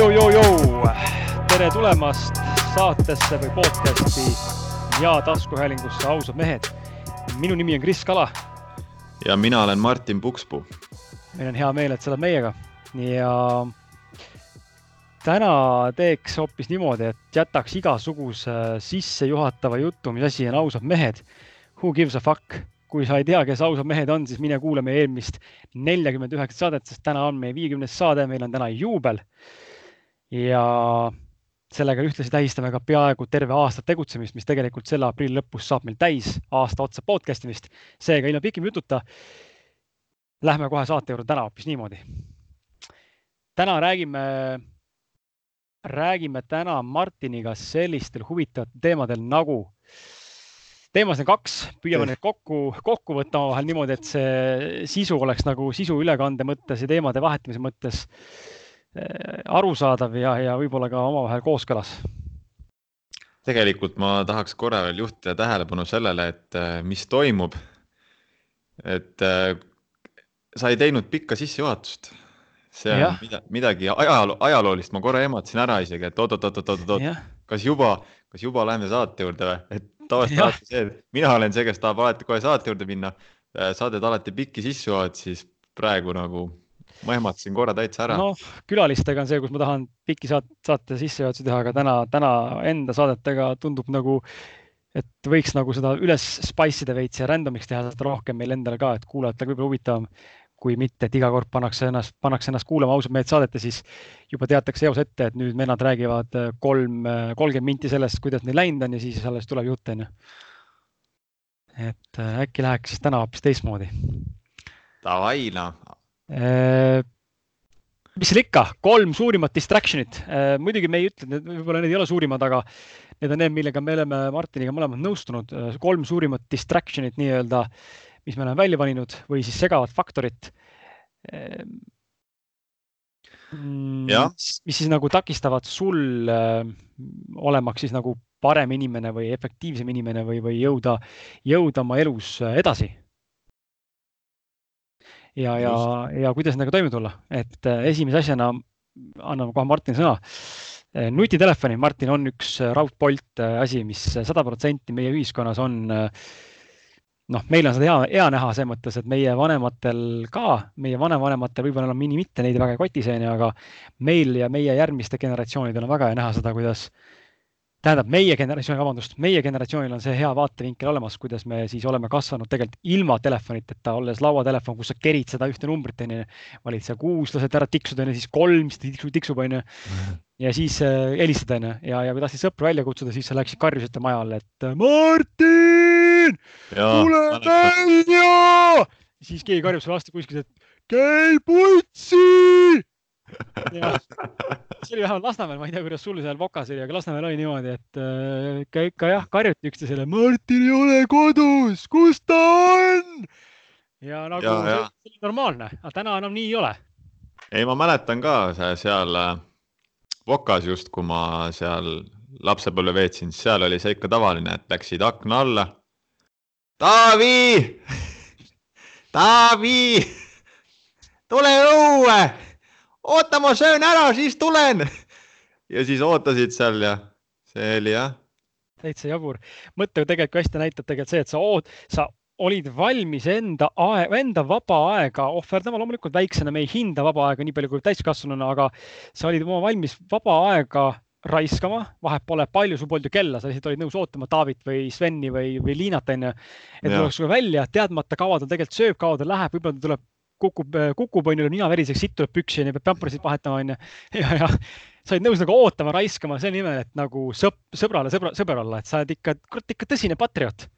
Jou. tere tulemast saatesse või podcasti ja taskuhäälingusse Ausad mehed. minu nimi on Kris Kala. ja mina olen Martin Pukspuu. meil on hea meel, et sa oled meiega ja täna teeks hoopis niimoodi, et jätaks igasuguse sissejuhatava jutu, mis asi on Ausad mehed. Who gives a fuck kui sa ei tea, kes ausad mehed on, siis mine kuula meie eelmist neljakümmet üheksat saadet, sest täna on meie viiekümnes saade, meil on täna juubel. Ja sellega ühtlasi tähistame ka peaaegu terve aasta tegutsemist, mis tegelikult selle aprilli lõpus saab meil täis aasta otsa podcast imist. seega ilma pikim jututa lähme kohe saate juurde täna hoopis niimoodi. täna räägime, räägime täna Martiniga sellistel huvitavatel teemadel nagu teemasid on kaks, püüame neid kokku, kokku võtta omavahel niimoodi, et see sisu oleks nagu sisu ülekande mõttes ja teemade vahetamise mõttes arusaadav ja, ja võib-olla ka omavahel kooskõlas. tegelikult ma tahaks korra veel juhtida tähelepanu sellele, et mis toimub. et sa ei teinud pikka sissejuhatust. see on mida, midagi ajaloo, ajaloolist, ma korra ehmatasin ära isegi, et oot-oot-oot-oot-oot, kas juba, kas juba läheme saate juurde või, et tavaliselt alati see, et mina olen see, kes tahab alati kohe saate juurde minna. sa teed alati pikki sissejuhatusi, siis praegu nagu ma ehmatasin korra täitsa ära. noh, külalistega on see, kus ma tahan pikki saate, saate sissejuhatusi teha, aga täna, täna enda saadetega tundub nagu, et võiks nagu seda üles spice ida veits ja random'iks teha seda rohkem meil endal ka, et kuulajatel võib-olla huvitavam kui mitte, et iga kord pannakse ennast, pannakse ennast kuulama ausalt mehed saadet ja siis juba teatakse eos ette, et nüüd vennad räägivad kolm, kolmkümmend minti sellest, kuidas neil läinud on ja siis alles tuleb jutt, onju. et äkki läheks siis täna hoopis teistmoodi. Davai, noh mis seal ikka, kolm suurimat distraction'it. muidugi me ei ütle, et need võib-olla need ei ole suurimad, aga need on need, millega me oleme Martiniga mõlemad nõustunud. kolm suurimat distraction'it nii-öelda, mis me oleme välja valinud või siis segavat faktorit. mis siis nagu takistavad sul olemaks siis nagu parem inimene või efektiivsem inimene või, või jõuda, jõuda oma elus edasi ja, ja, ja kuidas nendega toime tulla, et esimese asjana anname kohe Martin sõna. nutitelefoni, Martin, on üks raudpolt asi, mis sada protsenti meie ühiskonnas on. noh, meil on seda hea, hea näha selles mõttes, et meie vanematel ka, meie vanevanematel võib-olla enam mitte neid väga ei koti see, aga meil ja meie järgmiste generatsioonidel on väga hea näha seda, kuidas tähendab, meie generatsioon, vabandust, meie generatsioonil on see hea vaatevinkel olemas, kuidas me siis oleme kasvanud tegelikult ilma telefoniteta, olles lauatelefon, kus sa kerid seda ühte numbrit, onju. valid seal kuus, lased ära tiksuda, onju, siis kolm, siis tiksub, tiksub, onju. ja siis äh, helistad, onju, ja, ja kui tahtsid sõpru välja kutsuda, siis sa läksid karjusite maja alla, et Martin, tule välja. siis keegi karjub sulle vastu kuskilt, et käi putsi see oli vähemalt Lasnamäel, ma ei tea, kuidas sul seal Vokas oli, aga Lasnamäel oli niimoodi, et äh, ikka, ikka jah, karjuti üksteisele, Martin ei ole kodus, kus ta on? ja nagu ja, ja. see oli normaalne, aga täna enam nii ei ole. ei, ma mäletan ka seal äh, Vokas just, kui ma seal lapsepõlve veetsin, seal oli see ikka tavaline, et läksid akna alla. Taavi, Taavi, tule õue oota, ma söön ära, siis tulen. ja siis ootasid seal ja see oli jah. täitsa jabur. mõte tegelikult hästi näitab tegelikult see, et sa oot-, sa olid valmis enda aeg, enda vaba aega ohverdama, loomulikult väiksena me ei hinda vaba aega nii palju kui täiskasvanuna, aga sa olid oma valmis vaba aega raiskama, vahet pole, palju sul polnud ju kella, sa lihtsalt olid nõus ootama Taavit või Sveni või, või Liinat onju. et tuleks sulle välja, teadmata, kaua ta tegelikult sööb, kaua ta läheb, võib-olla ta tuleb kukub, kukub, onju, nina veriseks, sitt tuleb püksi, onju, peab pämpersit vahetama, onju. ja, ja sa oled nõus nagu ootama, raiskama selle nimel, et nagu sõp, sõbrale sõbra, sõber olla, et sa oled ikka, kurat, ikka tõsine patrioot.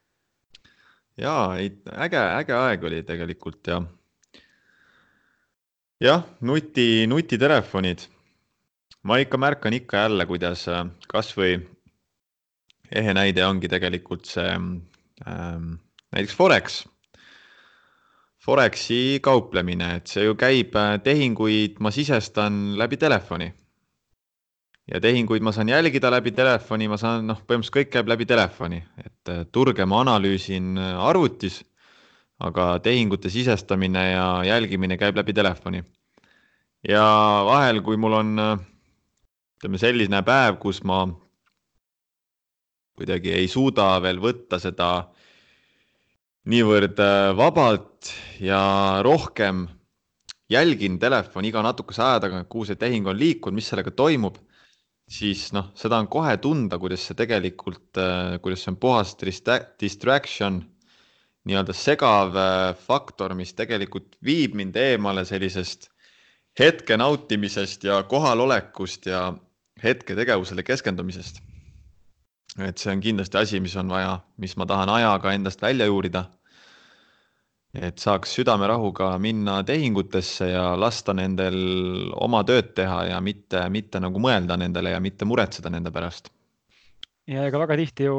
ja ei, äge, äge aeg oli tegelikult ja. jah, nuti, nutitelefonid. ma ikka märkan ikka jälle, kuidas äh, kasvõi ehe näide ongi tegelikult see ähm, näiteks Forex Foreksi kauplemine, et see ju käib, äh, tehinguid ma sisestan läbi telefoni. ja tehinguid ma saan jälgida läbi telefoni, ma saan, noh, põhimõtteliselt kõik käib läbi telefoni, et äh, turge ma analüüsin äh, arvutis, aga tehingute sisestamine ja jälgimine käib läbi telefoni. ja vahel, kui mul on ütleme selline päev, kus ma kuidagi ei suuda veel võtta seda niivõrd äh, vabalt ja rohkem jälgin telefoni iga natukese aja tagant, kuhu see tehing on liikunud, mis sellega toimub, siis noh, seda on kohe tunda, kuidas see tegelikult, äh, kuidas see on puhas distraction, nii-öelda segav äh, faktor, mis tegelikult viib mind eemale sellisest hetke nautimisest ja kohalolekust ja hetketegevusele keskendumisest. Et see on kindlasti asi, mis on vaja, mis ma tahan ajaga endast välja juurida et saaks südamerahuga minna tehingutesse ja lasta nendel oma tööd teha ja mitte, mitte nagu mõelda nendele ja mitte muretseda nende pärast. ja ega väga tihti ju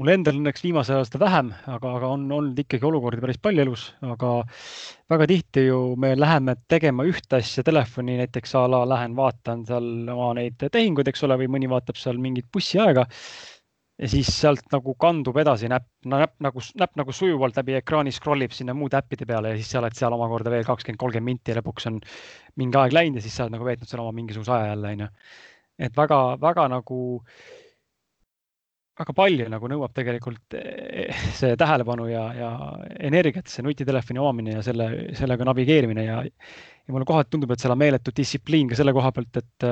mul endal õnneks viimasel aastal vähem, aga, aga on olnud ikkagi olukordi päris palju elus, aga väga tihti ju me läheme tegema ühte asja telefoni, näiteks a la lähen vaatan seal oma neid tehinguid, eks ole, või mõni vaatab seal mingit bussiaega ja siis sealt nagu kandub edasi näpp, näpp nagu, näpp nagu sujuvalt läbi ekraani scroll ib sinna muude äppide peale ja siis sa oled seal omakorda veel kakskümmend, kolmkümmend minti ja lõpuks on mingi aeg läinud ja siis sa oled nagu veetnud seal oma mingisuguse aja jälle, onju. et väga-väga nagu, väga palju nagu nõuab tegelikult eh, see tähelepanu ja, ja energiat, see nutitelefoni omamine ja selle, sellega navigeerimine ja, ja mulle kohati tundub, et seal on meeletu distsipliin ka selle koha pealt, et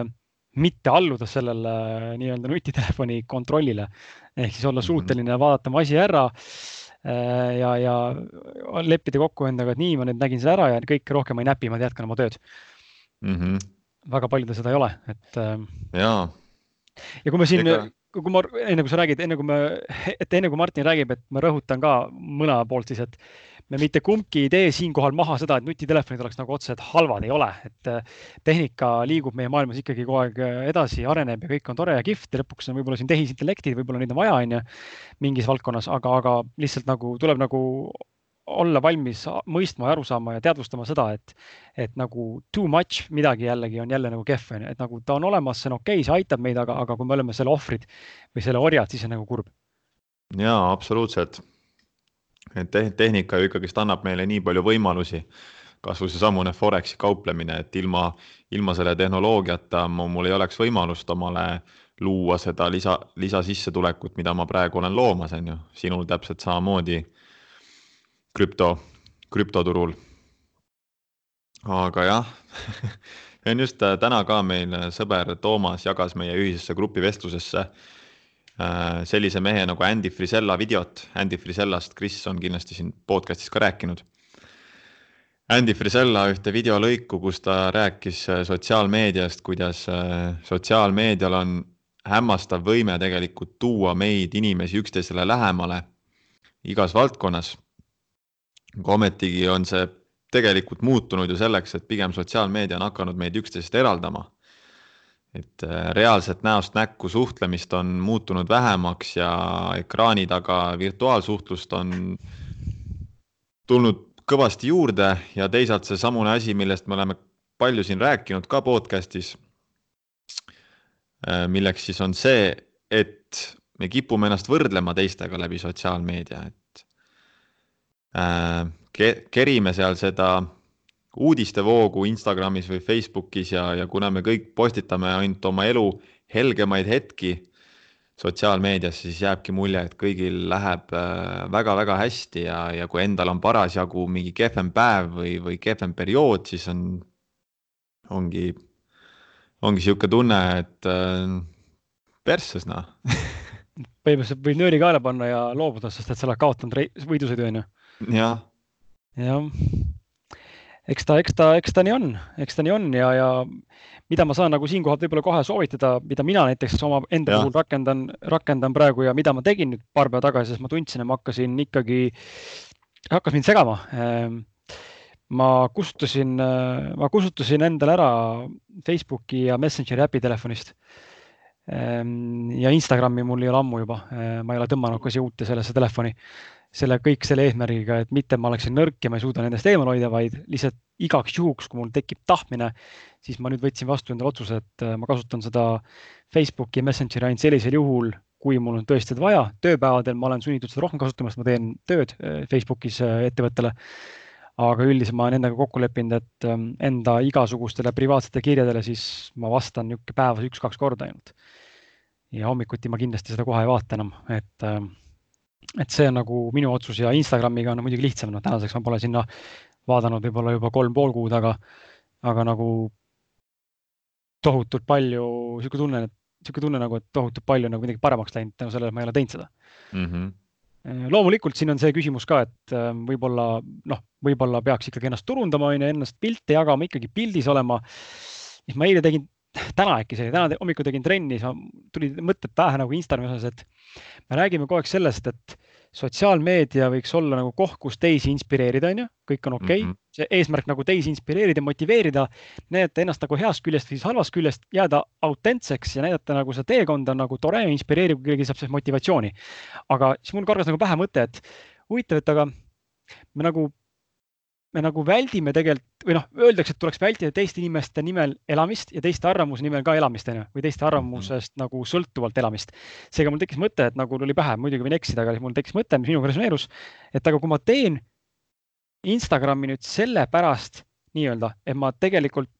mitte alluda sellele äh, nii-öelda nutitelefoni kontrollile. ehk siis olla mhm. suuteline vaadata oma asi ära ja, ja leppida kokku endaga, et nii, ma nüüd nägin selle ära ja kõike rohkem ei näpi, ma jätkan oma tööd mm. -hmm. väga paljudel seda ei ole, et. Jaa. ja kui ma siin Ega kui ma, enne kui sa räägid, enne kui me, et enne kui Martin räägib, et ma rõhutan ka mõlema poolt siis, et me mitte kumbki ei tee siinkohal maha seda, et nutitelefonid oleks nagu otseselt halvad, ei ole, et äh, tehnika liigub meie maailmas ikkagi kogu aeg äh, edasi, areneb ja kõik on tore ja kihvt ja lõpuks on võib-olla siin tehisintellektid, võib-olla neid on vaja, on ju, mingis valdkonnas, aga, aga lihtsalt nagu tuleb nagu olla valmis mõistma ja aru saama ja teadvustama seda, et, et nagu too much midagi jällegi on jälle nagu kehv, on ju, et nagu ta on olemas, see on okei okay,, see aitab meid, aga, aga kui me oleme selle ohvrid või selle orjad, siis on nagu kurb. jaa, absoluutselt. Et tehnika ju ikkagist annab meile nii palju võimalusi, kasvõi seesamune Foreksi kauplemine, et ilma, ilma selle tehnoloogiata mul ei oleks võimalust omale luua seda lisa, lisasissetulekut, mida ma praegu olen loomas, on ju, sinul täpselt samamoodi krüpto, krüptoturul. aga jah see on just äh, täna ka meil sõber Toomas jagas meie ühisesse grupivestlusesse Äh, sellise mehe nagu Andy Frisella videot. Andy Frisellast Kris on kindlasti siin podcast'is ka rääkinud. Andy Frisella ühte videolõiku, kus ta rääkis äh, sotsiaalmeediast, kuidas äh, sotsiaalmeedial on hämmastav võime tegelikult tuua meid inimesi üksteisele lähemale igas valdkonnas. Aga ometigi on see tegelikult muutunud ju selleks, et pigem sotsiaalmeedia on hakanud meid üksteisest eraldama et äh, reaalset näost näkku suhtlemist on muutunud vähemaks ja ekraani taga virtuaalsuhtlust on tulnud kõvasti juurde ja teisalt seesamune asi, millest me oleme palju siin rääkinud ka podcast'is. Äh, milleks siis on see, et me kipume ennast võrdlema teistega läbi sotsiaalmeedia, et äh, kerime seal seda uudistevoogu Instagramis või Facebookis ja, ja kuna me kõik postitame ainult oma elu helgemaid hetki sotsiaalmeedias, siis jääbki mulje, et kõigil läheb väga-väga äh, hästi ja, ja kui endal on parasjagu mingi kehvem päev või, või kehvem periood, siis on, ongi, ongi niisugune tunne, et äh, persses noh põhimõtteliselt võib nööri kaela panna ja loobuda, sest et sa oled kaotanud võidusõidu, on ju. Jah. jah eks ta, eks ta, eks ta nii on, eks ta nii on ja, ja mida ma saan nagu siinkohal võib-olla kohe soovitada, mida mina näiteks oma enda puhul rakendan, rakendan praegu ja mida ma tegin nüüd paar päeva tagasi, sest ma tundsin, et ma hakkasin ikkagi, hakkas mind segama. Ehm, ma kustutasin, ma kustutasin endale ära Facebooki ja Messengeri äpi telefonist. Ehm, ja Instagrami mul ei ole ammu juba, ehm, ma ei ole tõmmanud ka siia uute sellesse telefoni selle kõik selle eesmärgiga, et mitte ma oleksin nõrk ja ma ei suuda nendest eemal hoida, vaid lihtsalt igaks juhuks, kui mul tekib tahtmine, siis ma nüüd võtsin vastu endale otsuse, et äh, ma kasutan seda Facebooki Messengeri ainult sellisel juhul, kui mul on tõesti vaja. tööpäevadel ma olen sunnitud seda rohkem kasutama, sest ma teen tööd äh, Facebookis äh, ettevõttele. aga üldiselt ma olen endaga kokku leppinud, et ähm, enda igasugustele privaatsete kirjadele siis ma vastan niisugune päevas üks-kaks korda ainult. ja hommikuti ma kindlasti seda kohe ei vaata enam, et, ähm, et see on nagu minu otsus ja Instagramiga on muidugi lihtsam, noh tänaseks ma pole sinna vaadanud võib-olla juba kolm pool kuud, aga, aga nagu tohutult palju, niisugune tunne, niisugune tunne nagu, et tohutult palju nagu midagi paremaks läinud tänu sellele, et ma ei ole teinud seda mm. -hmm loomulikult siin on see küsimus ka, et äh, võib-olla noh, võib-olla peaks ikkagi ennast turundama, on ju, ennast pilte jagama, ikkagi pildis olema. siis ma eile tegin, täna äkki see, täna hommikul tegin trenni, tulid mõtted pähe nagu Instagrami osas, et me räägime kogu aeg sellest, et sotsiaalmeedia võiks olla nagu koht, kus teisi inspireerida, on ju, kõik on okei okay. mm. -hmm. see eesmärk nagu teisi inspireerida, motiveerida, näidata ennast nagu heast küljest või siis halvast küljest, jääda autentseks ja näidata nagu see teekond on nagu tore ja inspireeriv, kui keegi saab sellest motivatsiooni. aga siis mul kargas nagu pähe mõte, et huvitav, et aga me nagu me nagu väldime tegelikult või noh, öeldakse, et tuleks vältida teiste inimeste nimel elamist ja teiste arvamuse nimel ka elamist, on ju, või teiste arvamusest mm nagu sõltuvalt elamist. seega mul tekkis mõte, et nagu tuli pähe, muidugi võin eksida, aga mul tekkis mõte, mis minuga resoneerus, et aga kui ma teen Instagrami nüüd sellepärast nii-öelda, et ma tegelikult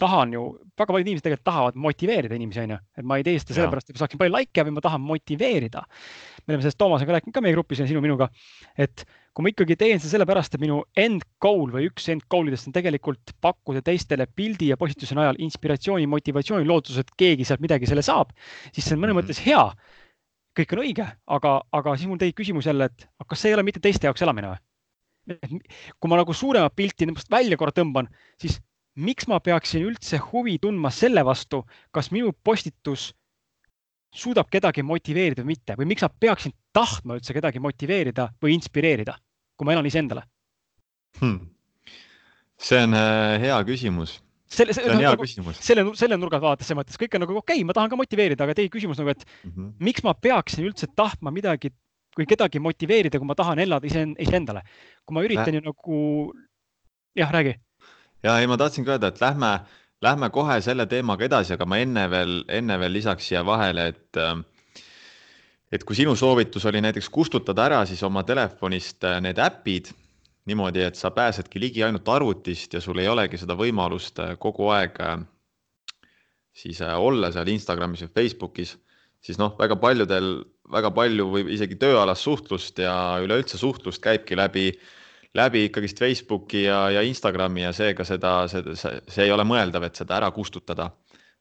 tahan ju, väga paljud inimesed tegelikult tahavad motiveerida inimesi, on ju, et ma ei tee seda sellepärast, et ma saaksin palju likee, vaid ma tahan motiveerida. me oleme sellest Toomasega rääkinud ka meie grupis ja sinu minuga, et kui ma ikkagi teen seda sellepärast, et minu end goal või üks end goal idest on tegelikult pakkuda teistele pildi ja postituse najal inspiratsiooni, motivatsiooni, lootuse, et keegi sealt midagi selle saab, siis see on mõnes -hmm. mõttes hea. kõik on õige, aga, aga siis mul tekib küsimus jälle, et kas see ei ole mitte teiste jaoks elamine või? kui ma nagu suuremat pilti välja korra tõmban, siis miks ma peaksin üldse huvi tundma selle vastu, kas minu postitus suudab kedagi motiveerida või mitte või miks ma peaksin tahtma üldse kedagi motiveerida või inspireerida, kui ma elan iseendale hmm.? see on äh, hea küsimus. selle, see on hea nagu, küsimus. selle, selle nurga vaadates selles mõttes kõik on nagu okei okay,, ma tahan ka motiveerida, aga teie küsimus nagu, et mm -hmm. miks ma peaksin üldse tahtma midagi või kedagi motiveerida, kui ma tahan elada ise, iseendale. kui ma üritan äh. ju nagu, jah, räägi. Ja ei, ma tahtsin ka öelda, et lähme Lähme kohe selle teemaga edasi, aga ma enne veel, enne veel lisaks siia vahele, et äh, et kui sinu soovitus oli näiteks kustutada ära siis oma telefonist äh, need äpid niimoodi, et sa pääsedki ligi ainult arvutist ja sul ei olegi seda võimalust äh, kogu aeg siis olla seal Instagramis või Facebookis, siis noh, väga paljudel, väga palju või isegi tööalast suhtlust ja üleüldse suhtlust käibki läbi äh, läbi ikkagist Facebooki ja, ja Instagrami ja seega seda, seda, see ei ole mõeldav, et seda ära kustutada.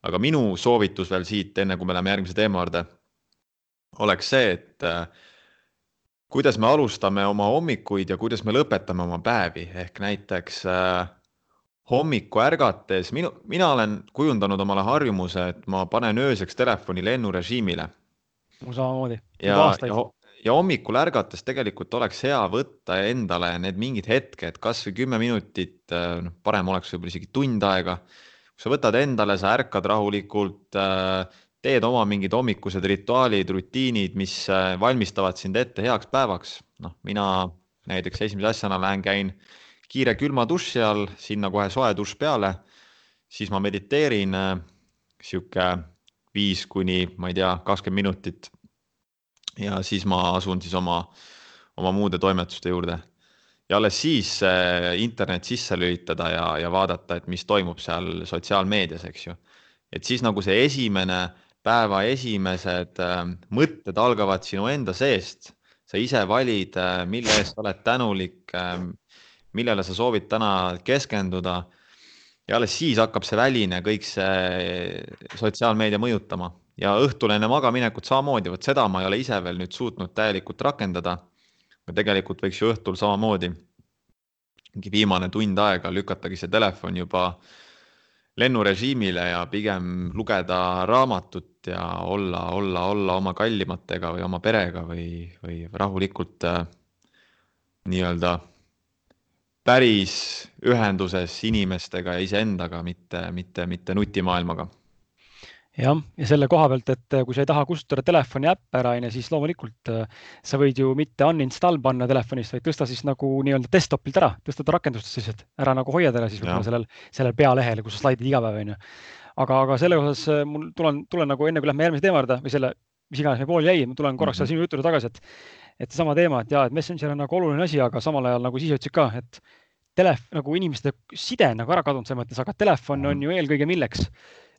aga minu soovitus veel siit, enne kui me läheme järgmise teema juurde, oleks see, et äh, kuidas me alustame oma hommikuid ja kuidas me lõpetame oma päevi, ehk näiteks äh, hommiku ärgates, minu, mina olen kujundanud omale harjumuse, et ma panen ööseks telefoni lennurežiimile. mul samamoodi. ja, ja, ja hommikul ärgates tegelikult oleks hea võtta endale need mingid hetked, kasvõi kümme minutit, äh, noh, parem oleks võib-olla isegi tund aega. sa võtad endale, sa ärkad rahulikult, äh, teed oma mingid hommikused rituaalid, rutiinid, mis äh, valmistavad sind ette heaks päevaks. noh, mina näiteks esimese asjana lähen, käin kiire külma duši all, sinna kohe soe dušš peale, siis ma mediteerin sihuke viis kuni, ma ei tea, kakskümmend minutit ja siis ma asun siis oma, oma muude toimetuste juurde. ja alles siis internet sisse lülitada ja, ja vaadata, et mis toimub seal sotsiaalmeedias, eks ju. et siis nagu see esimene, päeva esimesed äh, mõtted algavad sinu enda seest. sa ise valid, äh, mille eest sa oled tänulik millele sa soovid täna keskenduda. ja alles siis hakkab see väline, kõik see sotsiaalmeedia mõjutama ja õhtul enne magaminekut samamoodi, vot seda ma ei ole ise veel nüüd suutnud täielikult rakendada. aga tegelikult võiks ju õhtul samamoodi mingi viimane tund aega lükatagi see telefon juba lennurežiimile ja pigem lugeda raamatut ja olla, olla, olla oma kallimatega või oma perega või, või rahulikult äh, nii-öelda päris ühenduses inimestega ja iseendaga, mitte, mitte, mitte nutimaailmaga jah, ja selle koha pealt, et äh, kui sa ei taha kustutada telefoni äppe ära, onju, siis loomulikult äh, sa võid ju mitte uninstall panna telefonist, vaid tõsta siis nagu nii-öelda desktopilt ära, tõsta ta rakendustest lihtsalt ära nagu hoiad ära siis võib-olla sellel, sellel pealehel, kus sa slaidid iga päev, onju. aga, aga selle osas äh, mul tulen, tulen nagu enne, kui lähme järgmise teema juurde või selle, mis iganes meil pooleli jäi, ma tulen korraks mm -hmm. sinu jutu juurde tagasi, et et seesama teema, et jaa, et Messenger on nagu oluline asi, aga samal ajal nagu sa ise ütlesid ka, et telef-, nagu inimeste side on nagu ära kadunud selles mõttes, aga telefon on ju eelkõige milleks?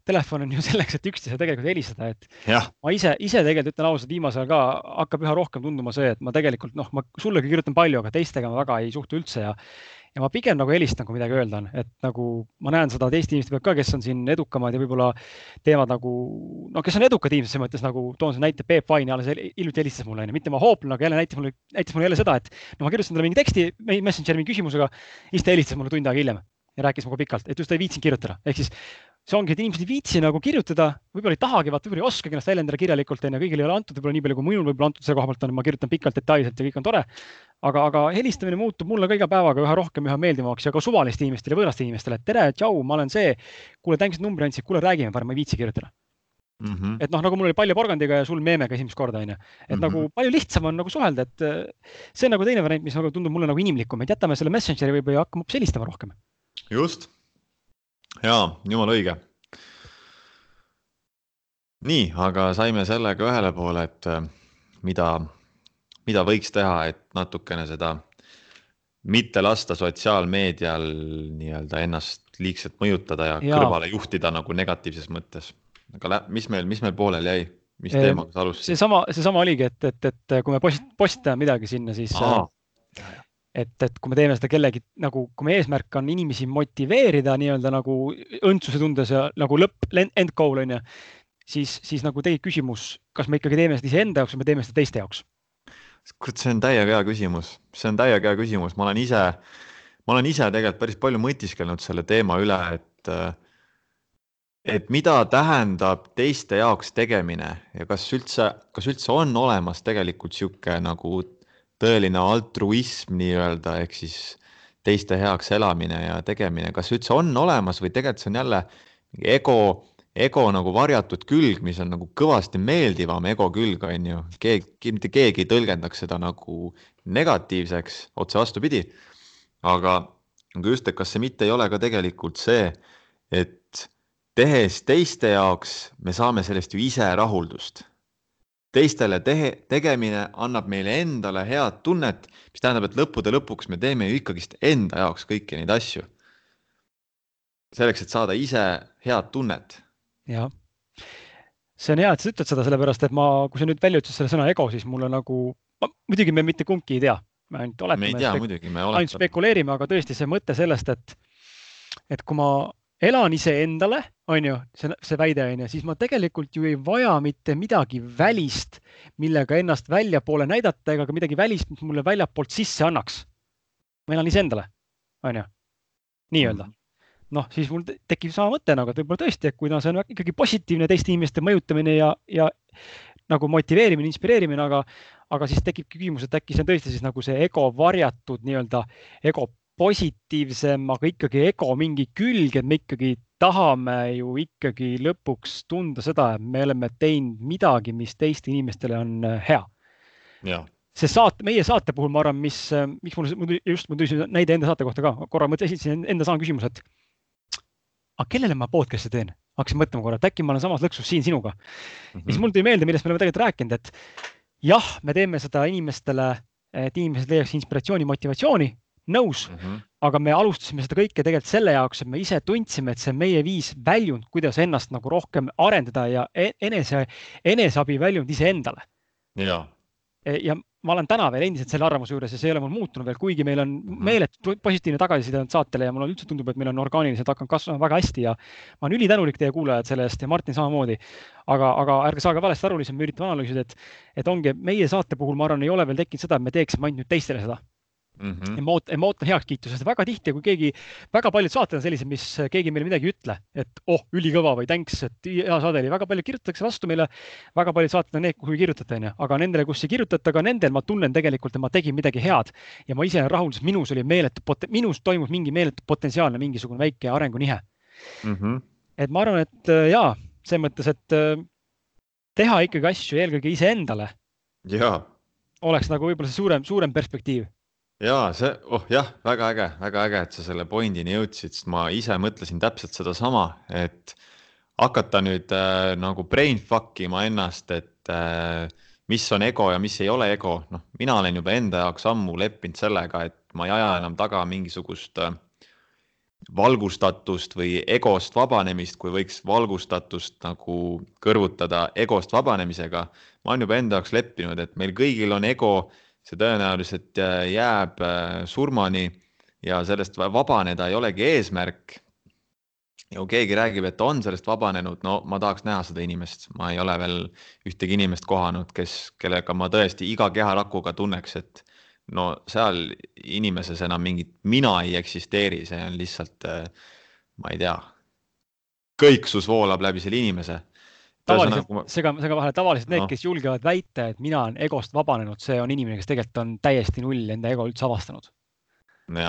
Telefon on ju selleks, et üksteisele tegelikult helistada, et jah, ma ise, ise tegelikult ütlen ausalt, viimasel ajal ka hakkab üha rohkem tunduma see, et ma tegelikult noh, ma sullegi kirjutan palju, aga teistega ma väga ei suhtle üldse ja ja ma pigem nagu helistan, kui midagi öelda on, et nagu ma näen seda teiste inimeste pealt ka, kes on siin edukamad ja võib-olla teevad nagu, no kes on edukad inimesed selles mõttes nagu toon selle näite, Peep Vain alles hiljuti helistas mulle, onju, mitte ma hooplan, aga jälle näitas mulle, näitas mulle jälle seda, et no ma kirjutasin talle mingi teksti Messengeri mingi küsimusega, siis ta helistas mulle tund aega hiljem ja rääkis minuga pikalt, et just ei viitsinud kirjutada, ehk siis see ongi, et inimesed ei viitsi nagu kirjutada, võib-olla ei tahagi, vaata võib-olla ei oskagi ennast väljendada kirjalikult, onju, kõigile ei ole antud võib-olla nii palju, kui minul võib-olla antud selle koha pealt on, ma kirjutan pikalt, detailselt ja kõik on tore. aga, aga helistamine muutub mulle ka iga päevaga üha rohkem, üha meeldivamaks ja ka suvalistele inimestele, võõrastele inimestele, et tere, tšau, ma olen see. kuule, tänks, numbri andsid, kuule, räägime parem, ma ei viitsi kirjutada mm. -hmm. et noh, nagu mul oli Palja porgandiga ja sul meemega esimest korda onju, et mm -hmm. nagu palju lihtsam on nagu suhelda, et äh, see on nagu teine variant, mis nagu tundub mulle nagu inimlikum, et jätame selle Messengeri võib-olla ja hakkame hoopis helistama rohkem. just jaa, jumala õige. nii, aga saime sellega ühele poole, et äh, mida, mida võiks teha, et natukene seda mitte lasta sotsiaalmeedial nii-öelda ennast liigselt mõjutada ja, ja kõrvale juhtida nagu negatiivses mõttes. aga mis meil, mis meil pooleli jäi, mis teemaga sa alustasid? seesama, seesama oligi, et, et, et kui me post-, postitame midagi sinna, siis Aa et, et kui me teeme seda kellegi nagu, kui meie eesmärk on inimesi motiveerida nii-öelda nagu õndsuse tundes ja nagu lõpp, end goal on ju, siis, siis nagu tekib küsimus, kas me ikkagi teeme seda iseenda jaoks või me teeme seda teiste jaoks? kurat, see on täiega hea küsimus, see on täiega hea küsimus, ma olen ise, ma olen ise tegelikult päris palju mõtisklenud selle teema üle, et et mida tähendab teiste jaoks tegemine ja kas üldse, kas üldse on olemas tegelikult sihuke nagu tõeline altruism nii-öelda ehk siis teiste heaks elamine ja tegemine, kas üldse on olemas või tegelikult see on jälle ego, ego nagu varjatud külg, mis on nagu kõvasti meeldivam ego külg, on ju. keegi, mitte keegi ei tõlgendaks seda nagu negatiivseks, otse vastupidi. aga, aga just, et kas see mitte ei ole ka tegelikult see, et tehes teiste jaoks, me saame sellest ju ise rahuldust teistele tehe, tegemine annab meile endale head tunnet, mis tähendab, et lõppude lõpuks me teeme ju ikkagist enda jaoks kõiki neid asju. selleks, et saada ise head tunnet. jah, see on hea, et sa ütled seda, sellepärast et ma, kui sa nüüd välja ütlesid selle sõna ego, siis mulle nagu, muidugi me mitte kumbki ei tea, me ainult oletame. me ei tea muidugi, me oletame. ainult spekuleerime, aga tõesti see mõte sellest, et, et kui ma elan iseendale, on ju, see, see väide on ju, siis ma tegelikult ju ei vaja mitte midagi välist, millega ennast väljapoole näidata ega ka midagi välist, mis mulle väljapoolt sisse annaks. ma elan iseendale, on ju, nii-öelda. Mhm. noh, siis mul tekib sama mõte nagu, et võib-olla tõesti, et kuna see on ikkagi positiivne teiste inimeste mõjutamine ja, ja nagu motiveerimine, inspireerimine, aga, aga siis tekibki küsimus, et äkki see on tõesti siis nagu see ego varjatud nii-öelda ego positiivsem, aga ikkagi ego mingi külg, et me ikkagi tahame ju ikkagi lõpuks tunda seda, et me oleme teinud midagi, mis teistele inimestele on äh, hea. see saate, meie saate puhul ma arvan, mis, äh, miks mul just, mul tuli näide enda saate kohta ka, korra mõtlesin, esitasin enda sama küsimuse, et aga kellele ma podcast'e teen? hakkasin mõtlema korra, et äkki ma olen samas lõksus siin sinuga mm. -hmm. siis mul tuli meelde, millest me oleme tegelikult rääkinud, et jah, me teeme seda inimestele, et inimesed leiaks inspiratsiooni, motivatsiooni nõus mm, -hmm. aga me alustasime seda kõike tegelikult selle jaoks, et me ise tundsime, et see on meie viis väljund, kuidas ennast nagu rohkem arendada ja e-, enese, eneseabi väljund iseendale. ja, e, ja ma olen täna veel endiselt selle arvamuse juures ja see ei ole mul muutunud veel, kuigi meil on mhm. meeletu positiivne tagasiside olnud saatele ja mulle üldse tundub, et meil on orgaaniliselt hakanud kasvama väga hästi ja ma olen ülitänulik teie kuulajad selle eest ja Martin samamoodi. aga, aga ärge saage valesti aru, lihtsalt me üritame analüüsida, et, et ongi meie saate puhul, ma arvan, ei ole veel tekkinud seda, et me teeksime ainult nüüd teistele seda mm. -hmm. ja ma ootan, ma ootan heakskiitu, sest väga tihti, kui keegi, väga paljud saated on sellised, mis keegi meile midagi ei ütle, et oh, ülikõva või thanks, et hea saade oli, väga palju kirjutatakse vastu meile. väga paljud saated on need, kuhu ei kirjutata, onju, aga nendele, kus ei kirjutata, ka nendel ma tunnen tegelikult, et ma tegin midagi head ja ma ise olen rahul, sest minus oli meeletu, minus toimus mingi meeletu potentsiaalne mingisugune väike arengunihe mm. -hmm. et ma arvan, et äh, jaa, selles mõttes, et äh, teha ikkagi asju eelkõige iseendale. jaa oleks nagu võib-olla see suurem, suurem perspektiiv ja see, oh jah, väga äge, väga äge, et sa selle point'ini jõudsid, sest ma ise mõtlesin täpselt sedasama, et hakata nüüd äh, nagu brain fuck ima ennast, et äh, mis on ego ja mis ei ole ego, noh, mina olen juba enda jaoks ammu leppinud sellega, et ma ei aja enam taga mingisugust äh, valgustatust või egost vabanemist, kui võiks valgustatust nagu kõrvutada egost vabanemisega. ma olen juba enda jaoks leppinud, et meil kõigil on ego, see tõenäoliselt äh, jääb äh, surmani ja sellest vabaneda ei olegi eesmärk. ja kui keegi räägib, et on sellest vabanenud, no ma tahaks näha seda inimest, ma ei ole veel ühtegi inimest kohanud, kes, kellega ma tõesti iga keharakuga tunneks, et no seal inimeses enam mingit mina ei eksisteeri, see on lihtsalt, äh, ma ei tea, kõiksus voolab läbi selle inimese. Tavaliselt ma..., sega, sega vahele, tavaliselt need no., kes julgevad väita, et mina olen egost vabanenud, see on inimene, kes tegelikult on täiesti null enda ego üldse avastanud.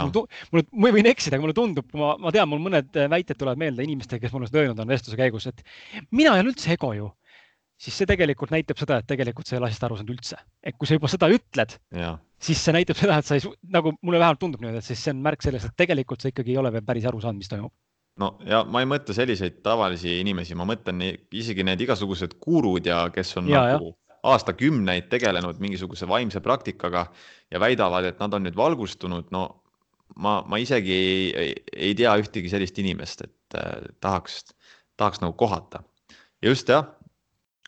mul, mul, ma võin eksida, aga mulle tundub, ma, ma tean, mul mõned väited tulevad meelde inimestele, kes mulle seda öelnud on vestluse käigus, et mina ei ole üldse ego ju siis see tegelikult näitab seda, et tegelikult sa ei ole asjast aru saanud üldse. et kui sa juba seda ütled, siis see näitab seda, et sa ei, nagu mulle vähemalt tundub niimoodi, et siis see on märk sellest, et tegelikult sa ikkagi ei ole veel päris aru saanud, mis toimub. No ja ma ei mõtle selliseid tavalisi inimesi, ma mõtlen isegi need igasugused gurud ja kes on ja, nagu aastakümneid tegelenud mingisuguse vaimse praktikaga ja väidavad, et nad on nüüd valgustunud, no ma, ma isegi ei, ei, ei tea ühtegi sellist inimest, et äh, tahaks, tahaks nagu kohata. just jah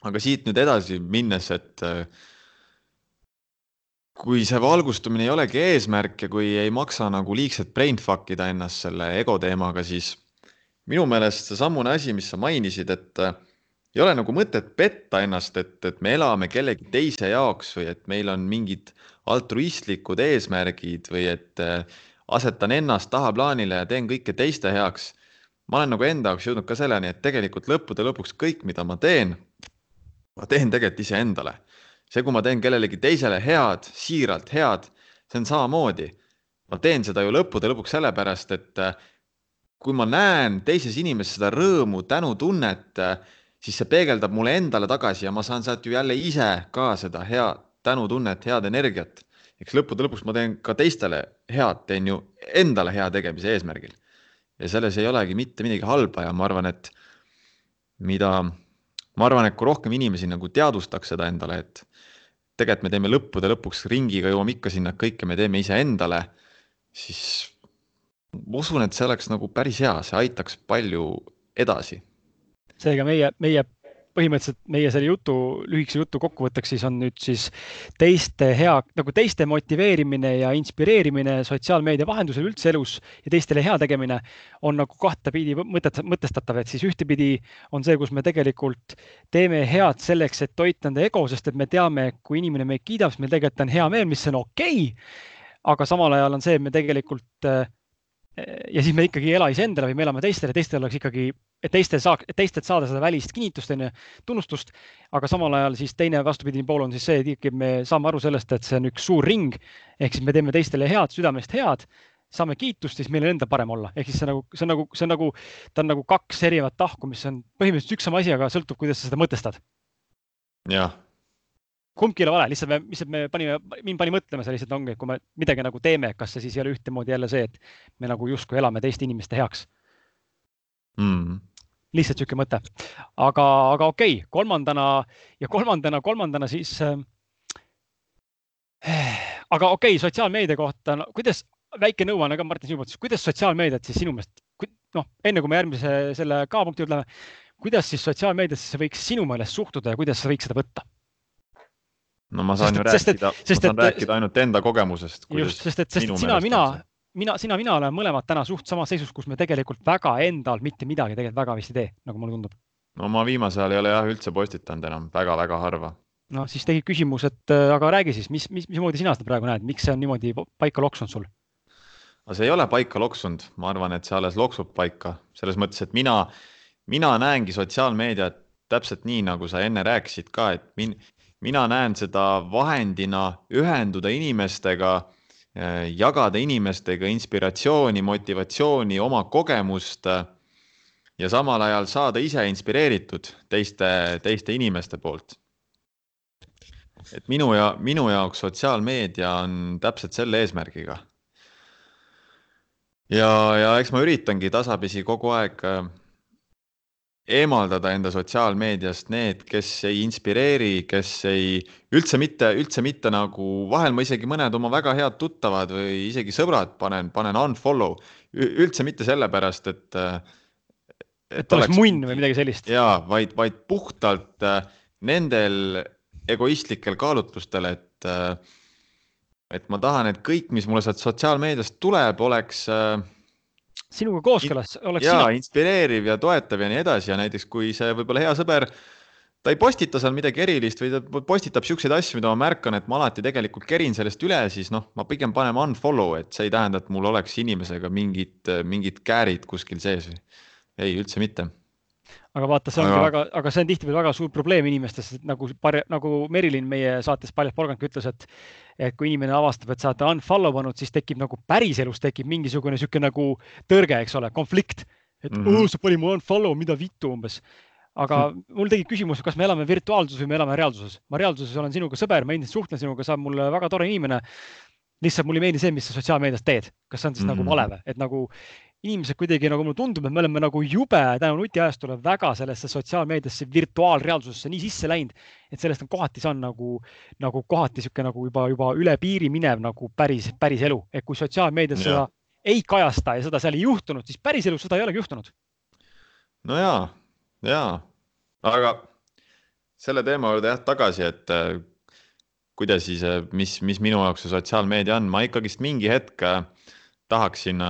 aga siit nüüd edasi minnes, et äh, kui see valgustumine ei olegi eesmärk ja kui ei maksa nagu liigselt brain fuck ida ennast selle ego teemaga, siis minu meelest seesamune asi, mis sa mainisid, et äh, ei ole nagu mõtet petta ennast, et, et me elame kellegi teise jaoks või et meil on mingid altruistlikud eesmärgid või et äh, asetan ennast tahaplaanile ja teen kõike teiste heaks. ma olen nagu enda jaoks jõudnud ka selleni, et tegelikult lõppude lõpuks kõik, mida ma teen, ma teen tegelikult iseendale. see, kui ma teen kellelegi teisele head, siiralt head, see on samamoodi. ma teen seda ju lõppude lõpuks sellepärast, et äh, kui ma näen teises inimeses seda rõõmu, tänutunnet, siis see peegeldab mulle endale tagasi ja ma saan sealt ju jälle ise ka seda head tänutunnet, head energiat. eks lõppude lõpuks ma teen ka teistele head, teen ju endale hea tegemise eesmärgil. ja selles ei olegi mitte midagi halba ja ma arvan, et mida ma arvan, et kui rohkem inimesi nagu teadvustaks seda endale, et tegelikult me teeme lõppude lõpuks ringiga, jõuame ikka sinna, kõike me teeme iseendale, siis ma usun, et see oleks nagu päris hea, see aitaks palju edasi. seega meie, meie põhimõtteliselt meie selle jutu, lühikese jutu kokkuvõtteks siis on nüüd siis teiste hea, nagu teiste motiveerimine ja inspireerimine sotsiaalmeedia vahendusel üldse elus ja teistele hea tegemine on nagu kahtepidi mõtet, mõtestatav, et siis ühtepidi on see, kus me tegelikult teeme head selleks, et toita enda ego, sest et me teame, kui inimene meid kiidab, siis meil tegelikult on hea meel, mis on okei okay,. aga samal ajal on see, et me tegelikult ja siis me ikkagi ei ela iseendale, vaid me elame teistele, teistel oleks ikkagi et teistel saaks, teistelt saada seda välist kinnitust, onju, tunnustust. aga samal ajal siis teine vastupidine pool on siis see, et ikkagi me saame aru sellest, et see on üks suur ring. ehk siis me teeme teistele head, südamest head, saame kiitust, siis meil on endal parem olla. ehk siis see nagu, see on nagu, see on nagu, ta on nagu kaks erinevat tahku, mis on põhimõtteliselt üks sama asi, aga sõltub, kuidas sa seda mõtestad. jah kumbki ei ole vale, lihtsalt me, lihtsalt me panime, mind pani mõtlema see lihtsalt ongi, et kui me midagi nagu teeme, kas see siis ei ole ühtemoodi jälle see, et me nagu justkui elame teiste inimeste heaks mm.. lihtsalt niisugune mõte, aga, aga okei okay,, kolmandana ja kolmandana, kolmandana siis äh,. aga okei okay,, sotsiaalmeedia kohta no,, kuidas, väike nõuanne ka Martin sinu poolt, kuidas sotsiaalmeediat siis sinu meelest, noh, enne kui me järgmise selle K-punkti juurde läheme, kuidas siis sotsiaalmeediasse võiks sinu meelest suhtuda ja kuidas sa võiks seda võtta? No ma saan sest, ju rääkida, ma saan et, rääkida ainult enda kogemusest. just, sest et, sest et sina, mina, mina, sina, mina oleme mõlemad täna suht samas seisus, kus me tegelikult väga endal mitte midagi tegelikult väga vist ei tee, nagu mulle tundub. no ma viimasel ajal ei ole jah üldse postitanud enam väga-väga harva. no siis tekib küsimus, et äh, aga räägi siis, mis, mis, mismoodi sina seda praegu näed, miks see on niimoodi paika loksunud sul? no see ei ole paika loksunud, ma arvan, et see alles loksub paika selles mõttes, et mina, mina näengi sotsiaalmeediat täpselt nii, nagu sa enne rääkisid ka, et min, mina näen seda vahendina ühenduda inimestega Äh, jagada inimestega inspiratsiooni, motivatsiooni, oma kogemust äh, ja samal ajal saada ise inspireeritud teiste, teiste inimeste poolt. et minu ja minu jaoks sotsiaalmeedia on täpselt selle eesmärgiga. ja, ja eks ma üritangi tasapisi kogu aeg äh, eemaldada enda sotsiaalmeediast need, kes ei inspireeri, kes ei, üldse mitte, üldse mitte nagu, vahel ma isegi mõned oma väga head tuttavad või isegi sõbrad panen, panen unfollow, üldse mitte sellepärast, et et oleks munn või midagi sellist. jaa, vaid, vaid puhtalt äh, nendel egoistlikel kaalutlustel, et äh, et ma tahan, et kõik, mis mulle sealt sotsiaalmeediast tuleb, oleks äh, sinuga kooskõlas, oleks jaa, inspireeriv ja toetav ja nii edasi ja näiteks kui see võib-olla hea sõber, ta ei postita seal midagi erilist või ta postitab siukseid asju, mida ma märkan, et ma alati tegelikult kerin sellest üle, siis noh, ma pigem panen unfollow, et see ei tähenda, et mul oleks inimesega mingid, mingid käärid kuskil sees ei, üldse mitte aga vaata, see ongi aga... väga, aga see on tihtipeale väga suur probleem inimestes, nagu, nagu Merilin meie saates Paljalt Porgand ütles, et et kui inimene avastab, et sa oled unfollow pannud, siis tekib nagu päriselus tekib mingisugune niisugune nagu tõrge, eks ole, konflikt. et mm -hmm. sa panid mu unfollow, mida vittu umbes. aga mm. mul tekib küsimus, kas me elame virtuaalsuses või me elame reaalsuses. ma reaalsuses olen sinuga sõber, ma endiselt suhtlen sinuga, sa oled mulle väga tore inimene lihtsalt mulle ei meeldi see, mis sa sotsiaalmeedias teed, kas see on siis mm -hmm. nagu mhm. vale või, et nagu inimesed kuidagi nagu mulle tundub, et me oleme nagu jube tänu nutiajastule väga sellesse sotsiaalmeediasse, virtuaalreaalsusesse nii sisse läinud, et sellest on kohati saanud nagu, nagu kohati niisugune nagu juba, juba üle piiri minev nagu päris, päris elu, et kui sotsiaalmeedias seda ei kajasta ja seda seal ei juhtunud, siis päriselus seda ei olegi juhtunud. no ja, ja, aga selle teema juurde jah tagasi, et äh, kuidas siis, äh, mis, mis minu jaoks see sotsiaalmeedia on, ma ikkagist mingi hetk äh, tahaksin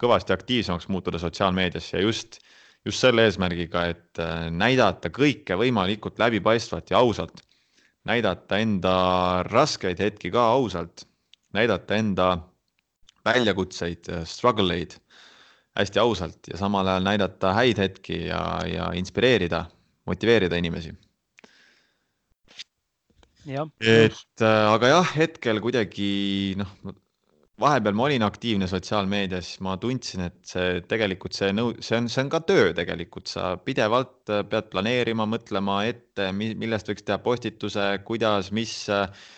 kõvasti aktiivsemaks muutuda sotsiaalmeedias ja just, just selle eesmärgiga, et äh, näidata kõike võimalikult läbipaistvalt ja ausalt. näidata enda raskeid hetki ka ausalt, näidata enda väljakutseid, äh, struggle eid hästi ausalt ja samal ajal näidata häid hetki ja, ja inspireerida, motiveerida inimesi. et äh, aga jah, hetkel kuidagi noh vahepeal ma olin aktiivne sotsiaalmeedias, ma tundsin, et see tegelikult see nõu-, see on, see on ka töö tegelikult, sa pidevalt äh, pead planeerima, mõtlema ette, millest võiks teha postituse, kuidas, mis äh,,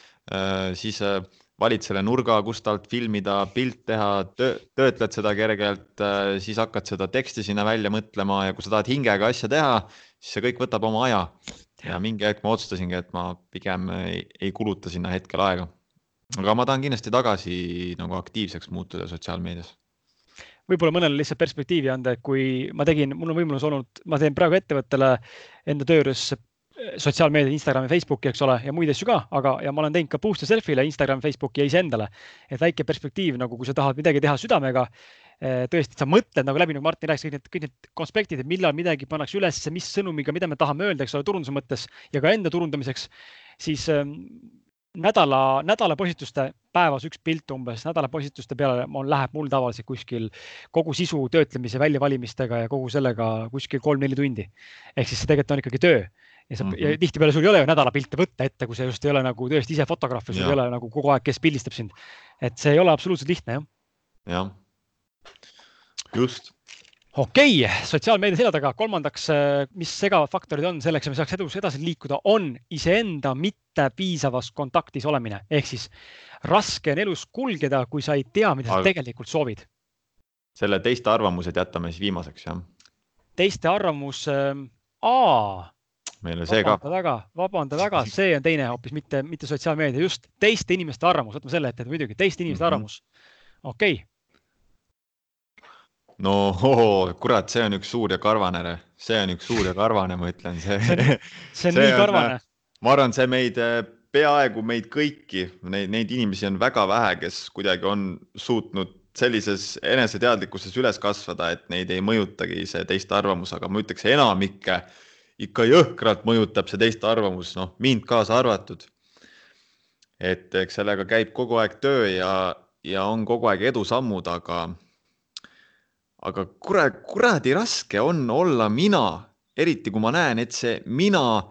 siis äh, valid selle nurga, kust alt filmida, pilt teha, töötled seda kergelt äh,, siis hakkad seda teksti sinna välja mõtlema ja kui sa tahad hingega asja teha, siis see kõik võtab oma aja. ja mingi hetk ma otsustasingi, et ma pigem ei, ei kuluta sinna hetkel aega aga ma tahan kindlasti tagasi nagu aktiivseks muutuda sotsiaalmeedias võib-olla mõnele lihtsalt perspektiivi anda, et kui ma tegin, mul on võimalus olnud, ma teen praegu ettevõttele enda töö juures sotsiaalmeedia, Instagrami, Facebooki, eks ole, ja muid asju ka, aga, ja ma olen teinud ka boost'e selfie'le Instagram, Facebooki ja iseendale. et väike perspektiiv nagu, kui sa tahad midagi teha südamega, eh, tõesti, sa mõtled nagu läbi, nagu Martin rääkis, kõik need, kõik need konspektid, et millal midagi pannakse ülesse, mis sõnumiga, mida me tahame öelda, eks ole, turunduse mõttes ja ka enda turundamiseks, siis ehm, nädala, nädalapostituste päevas üks pilt umbes, nädalapostituste peale on, läheb mul tavaliselt kuskil kogu sisu töötlemise väljavalimistega ja kogu sellega kuskil kolm-neli tundi. ehk siis see tegelikult on ikkagi töö ja sa mm -hmm. ja tihtipeale sul ei ole ju nädalapilte võtta ette, kui sa just ei ole nagu tõesti ise fotograaf ja sul ei ole nagu kogu aeg, kes pildistab sind. et see ei ole absoluutselt lihtne jah. jah, just okei okay,, sotsiaalmeedia selja taga. kolmandaks, äh, mis segavad faktorid on selleks, et me saaks edus edasi liikuda, on iseenda mitte piisavas kontaktis olemine. ehk siis raske on elus kulgeda, kui sa ei tea, mida Aga... sa tegelikult soovid. selle teiste arvamused jätame siis viimaseks, jah? teiste arvamus äh,, aa. meile see ka. vabanda väga, vabanda väga, see on teine hoopis, mitte, mitte sotsiaalmeedia, just teiste inimeste arvamus, võtame selle ette, muidugi teiste inimeste mm -hmm. arvamus. okei okay no oh, kurat, see on üks suur ja karvane, see on üks suur ja karvane, ma ütlen, see. see on nii karvane. ma arvan, see meid, peaaegu meid kõiki, neid, neid inimesi on väga vähe, kes kuidagi on suutnud sellises eneseteadlikkuses üles kasvada, et neid ei mõjutagi see teiste arvamus, aga ma ütleks enamikke ikka jõhkralt mõjutab see teiste arvamus, noh, mind kaasa arvatud. et eks sellega käib kogu aeg töö ja, ja on kogu aeg edusammud, aga aga kurat, kuradi raske on olla mina, eriti kui ma näen, et see mina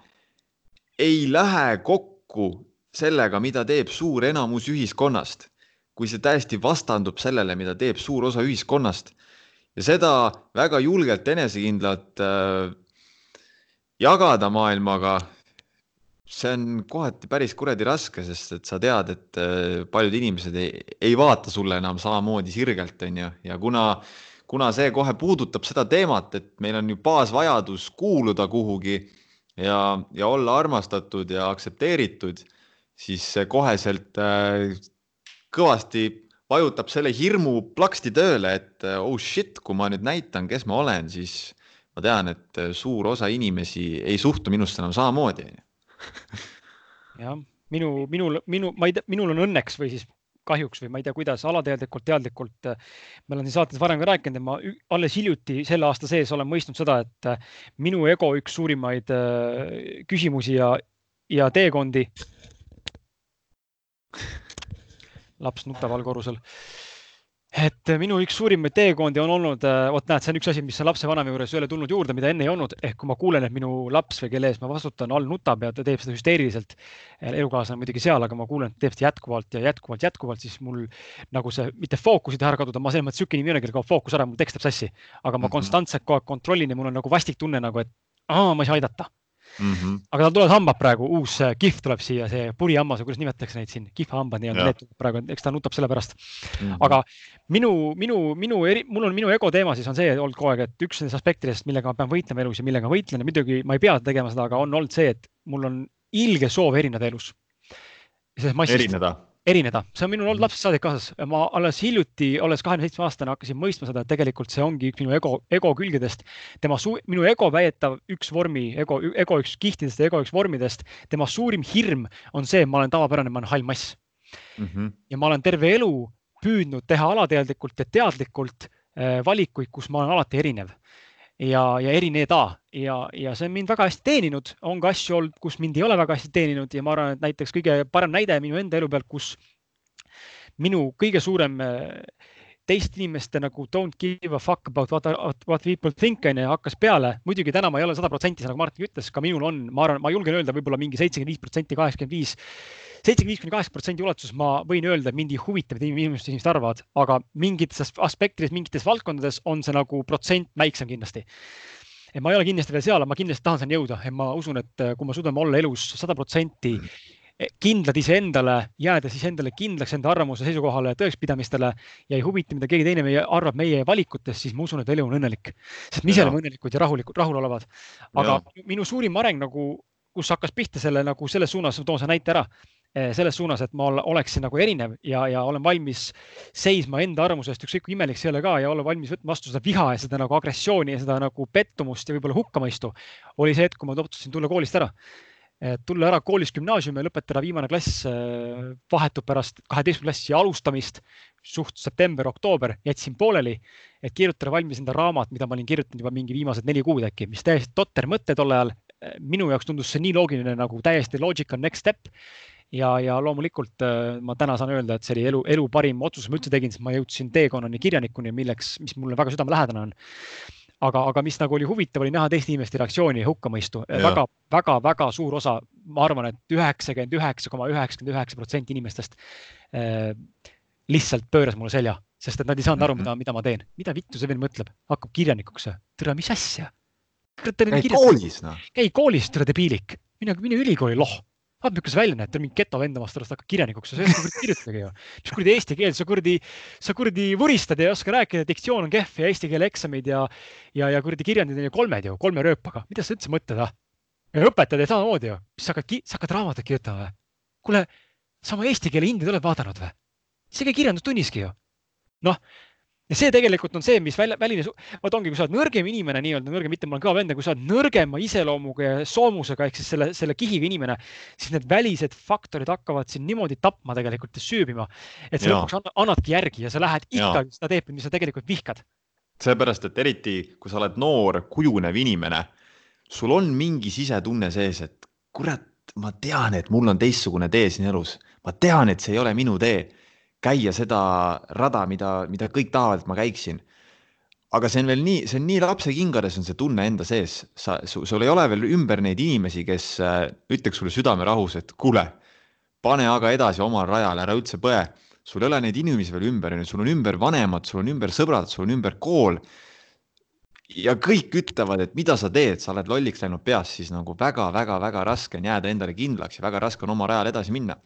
ei lähe kokku sellega, mida teeb suur enamus ühiskonnast. kui see täiesti vastandub sellele, mida teeb suur osa ühiskonnast ja seda väga julgelt, enesekindlalt äh, jagada maailmaga. see on kohati päris kuradi raske, sest et sa tead, et äh, paljud inimesed ei, ei vaata sulle enam samamoodi sirgelt, onju, ja kuna äh, kuna see kohe puudutab seda teemat, et meil on ju baasvajadus kuuluda kuhugi ja, ja olla armastatud ja aktsepteeritud, siis see koheselt äh, kõvasti vajutab selle hirmu plaksti tööle, et äh, oh shit, kui ma nüüd näitan, kes ma olen, siis ma tean, et äh, suur osa inimesi ei suhtu minusse enam samamoodi. jah, minu, minul, minu, ma ei tea, minul on õnneks või siis kahjuks või ma ei tea, kuidas alateadlikult, teadlikult. ma olen siin saates varem ka rääkinud ja ma alles hiljuti selle aasta sees olen mõistnud seda, et minu ego üks suurimaid äh, küsimusi ja, ja teekondi. laps nutab all korrusel et minu üks suurimaid teekondi on olnud, äh, vot näed, see on üks asi, mis lapsevanema juures ei ole tulnud juurde, mida enne ei olnud, ehk kui ma kuulen, et minu laps või kelle ees ma vastutan, all nutab ja ta teeb seda hüsteeriliselt. elukaaslane muidugi seal, aga ma kuulen, et teeb seda jätkuvalt ja jätkuvalt, jätkuvalt, siis mul nagu see mitte fookus ei taha ära kaduda, ma selles mõttes sihuke inimene kellel kaob fookus ära, mul tekst läheb sassi, aga ma -hmm. konstantselt kogu aeg kontrollin ja mul on nagu vastik tunne nagu, et aa, ma ei saa aidata mm. -hmm. aga tal tulevad hambad praegu, uus äh, kihv tuleb siia, see purihammas või kuidas nimetatakse neid siin, kihvhambad nii-öelda, need praegu, eks ta nutab selle pärast mm. -hmm. aga minu, minu, minu eri, mul on minu ego teema siis on see olnud kogu aeg, et üks nendest aspektidest, millega ma pean võitlema elus ja millega võitlen ja muidugi ma ei pea tegema seda, aga on olnud see, et mul on ilge soov erineda elus. erineda erineda, see on minul olnud lapsest saadik kaasas. ma alles hiljuti, olles kahekümne seitsme aastane, hakkasin mõistma seda, et tegelikult see ongi üks minu ego, ego külgedest. tema, minu ego väidetav üks vormi, ego, ego üks kihtidest ja ego üks vormidest, tema suurim hirm on see, et ma olen tavapärane, ma olen hall mass mm. -hmm. ja ma olen terve elu püüdnud teha alateadlikult ja teadlikult äh, valikuid, kus ma olen alati erinev ja, ja erineda ja, ja see on mind väga hästi teeninud, on ka asju olnud, kus mind ei ole väga hästi teeninud. Ja ma arvan, et näiteks kõige parem näide minu enda elu pealt, kus minu kõige suurem teiste inimeste nagu don't give a fuck about what, what people think on ju hakkas peale. muidugi täna ma ei ole sada protsenti, nagu Martin ütles, ka minul on, ma arvan, ma julgen öelda, võib-olla mingi seitsekümmend viis protsenti, kaheksakümmend viis seitsekümmend viis kuni kaheksakümmend protsenti ulatuses ma võin öelda, et mind ei huvita, mida inimesed, inimesed arvavad, aga mingites aspektides, mingites valdkondades on see nagu protsent väiksem kindlasti. et ma ei ole kindlasti veel seal, ma kindlasti tahan sinna jõuda ja ma usun, et kui me suudame olla elus sada protsenti kindlad iseendale, jääda siis endale kindlaks enda arvamuse, seisukohale tõekspidamistele ja ei huvita, mida keegi teine meie arvab meie valikutest, siis ma usun, et elu on õnnelik. sest me ise oleme õnnelikud ja rahulikud, rahulolevad. aga ja. minu suurim areng nagu, kus hakkas pihta selle nagu selles suunas, ma toon selle näite ära Eh, selles suunas, et ma oleksin nagu erinev ja, ja olen valmis seisma enda arvamuse eest, ükskõik kui imelik see ei ole ka ja olla valmis võtma vastu seda viha ja seda nagu agressiooni ja seda nagu pettumust ja võib-olla hukkamõistu. oli see hetk, kui ma otsustasin tulla koolist ära. Tulla ära koolist gümnaasiumi ja lõpetada viimane klass eh, vahetult pärast kaheteistkümnenda klassi alustamist, suht september-oktoober, jätsin pooleli, et kirjutada valmis enda raamat, mida ma olin kirjutanud juba mingi viimased neli kuud äkki, mis täiesti totter mõte tol ajal. minu jaoks tundus see nii loogiline nagu täiesti logical next step ja, ja loomulikult äh, ma täna saan öelda, et see oli elu, elu parim otsus, ma üldse tegin, sest ma jõudsin teekonnani kirjanikuni, milleks, mis mulle väga südamelähedane on. Aga, aga mis nagu oli huvitav, oli näha teiste inimeste reaktsiooni ja hukkamõistu väga, väga, väga suur osa, ma arvan et, et üheksakümmend üheksa koma üheksakümmend üheksa protsenti inimestest äh, lihtsalt pööras mulle selja, sest et nad ei saanud aru, mida, mida ma teen. mida vittu see veel mõtleb, hakkab kirjanikuks. tere, mis asja? käi koolis, noh. käi koolis, tere debiilik, mine, mine ülikooli, loh vaata, milline sa välja näed, mingi geto vend omast arust hakkab kirjanikuks, sa ei oska kuradi kirjutada ju. mis kuradi eesti keel, sa kuradi, sa kuradi vuristad ja ei oska rääkida, diktsioon on kehv ja eesti keele eksamid ja, ja, ja kuradi kirjandid on ju kolmed ju, kolme rööpaga, mida sa üldse mõtled, ah? ja õpetajad samamoodi ju, mis sa hakkad, sa hakkad raamatut kirjutama või? kuule, sa oma eesti keele hindi oled vaadanud või? isegi kirjandustunniski ju. noh, ja see tegelikult on see, mis välja, väline, vot ongi, kui sa oled nõrgem inimene, nii-öelda nõrgem, mitte ma olen kõva vend, kui sa oled nõrgema iseloomuga ja soomusega ehk siis selle, selle kihiga inimene, siis need välised faktorid hakkavad sind niimoodi tapma tegelikult ja süübima, et sa lõpuks annadki järgi ja sa lähed ikkagi seda teed, mis sa tegelikult vihkad. seepärast, et eriti kui sa oled noor, kujunev inimene, sul on mingi sisetunne sees, et kurat, ma tean, et mul on teistsugune tee siin elus, ma tean, et see ei ole minu tee käia seda rada, mida, mida kõik tahavad, et ma käiksin. aga see on veel nii, see on nii lapsekingades on see tunne enda sees, sa, sul ei ole veel ümber neid inimesi, kes äh, ütleks sulle südamerahus, et kuule, pane aga edasi omal rajal, ära üldse põe. sul ei ole neid inimesi veel ümber, sul on ümber vanemad, sul on ümber sõbrad, sul on ümber kool. ja kõik ütlevad, et mida sa teed, sa oled lolliks läinud peas, siis nagu väga-väga-väga raske on jääda endale kindlaks ja väga raske on oma rajal edasi minna.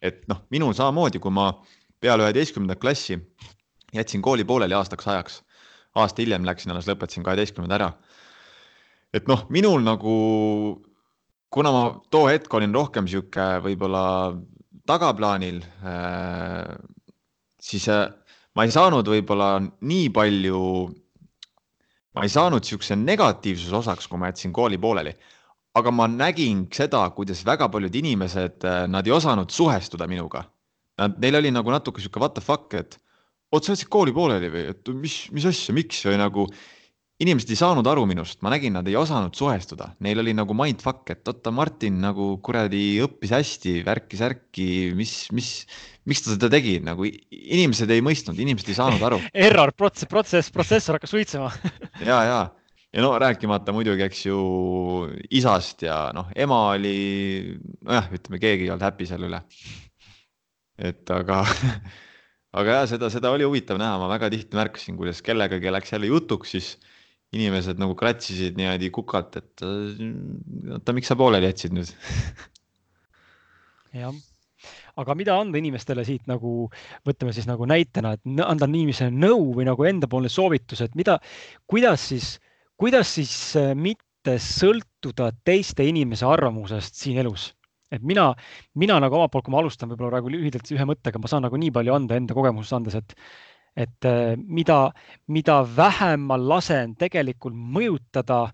et noh, minul samamoodi, kui ma peale üheteistkümnendat klassi jätsin kooli pooleli aastaks ajaks. aasta hiljem läksin, alles lõpetasin kaheteistkümnenda ära. et noh, minul nagu, kuna ma too hetk olin rohkem sihuke võib-olla tagaplaanil, äh, siis äh, ma ei saanud võib-olla nii palju, ma ei saanud siukse negatiivsuse osaks, kui ma jätsin kooli pooleli aga ma nägin seda, kuidas väga paljud inimesed, äh, nad ei osanud suhestuda minuga. Nad, neil oli nagu natuke sihuke what the fuck, et oot, sa jätsid kooli pooleli või, et mis, mis asja, miks? Või nagu inimesed ei saanud aru minust, ma nägin, nad ei osanud suhestuda, neil oli nagu mindfuck, et oota, Martin nagu kuradi õppis hästi, värki-särki, mis, mis, miks ta seda tegi, nagu inimesed ei mõistnud, inimesed ei saanud aru. Error, protsess, protsess, protsessor hakkas suitsema. Ja, ja ja no rääkimata muidugi, eks ju, isast ja noh, ema oli, nojah, ütleme, keegi ei olnud happy selle üle. Et aga, aga jah, seda, seda oli huvitav näha, ma väga tihti märkasin, kuidas kellegagi läks jälle jutuks, siis inimesed nagu kratsisid niimoodi kukalt, et oota, miks sa pooleli jätsid nüüd? Jah, aga mida anda inimestele siit nagu, võtame siis nagu näitena, et anda inimesele nõu või nagu endapoolne soovitus, et mida, kuidas siis kuidas siis mitte sõltuda teiste inimese arvamusest siin elus? Et mina, mina nagu omalt poolt, kui ma alustan võib-olla praegu lühidalt ühe mõttega, ma saan nagu nii palju anda enda kogemusest andes, et et äh, mida, mida vähem ma lasen tegelikult mõjutada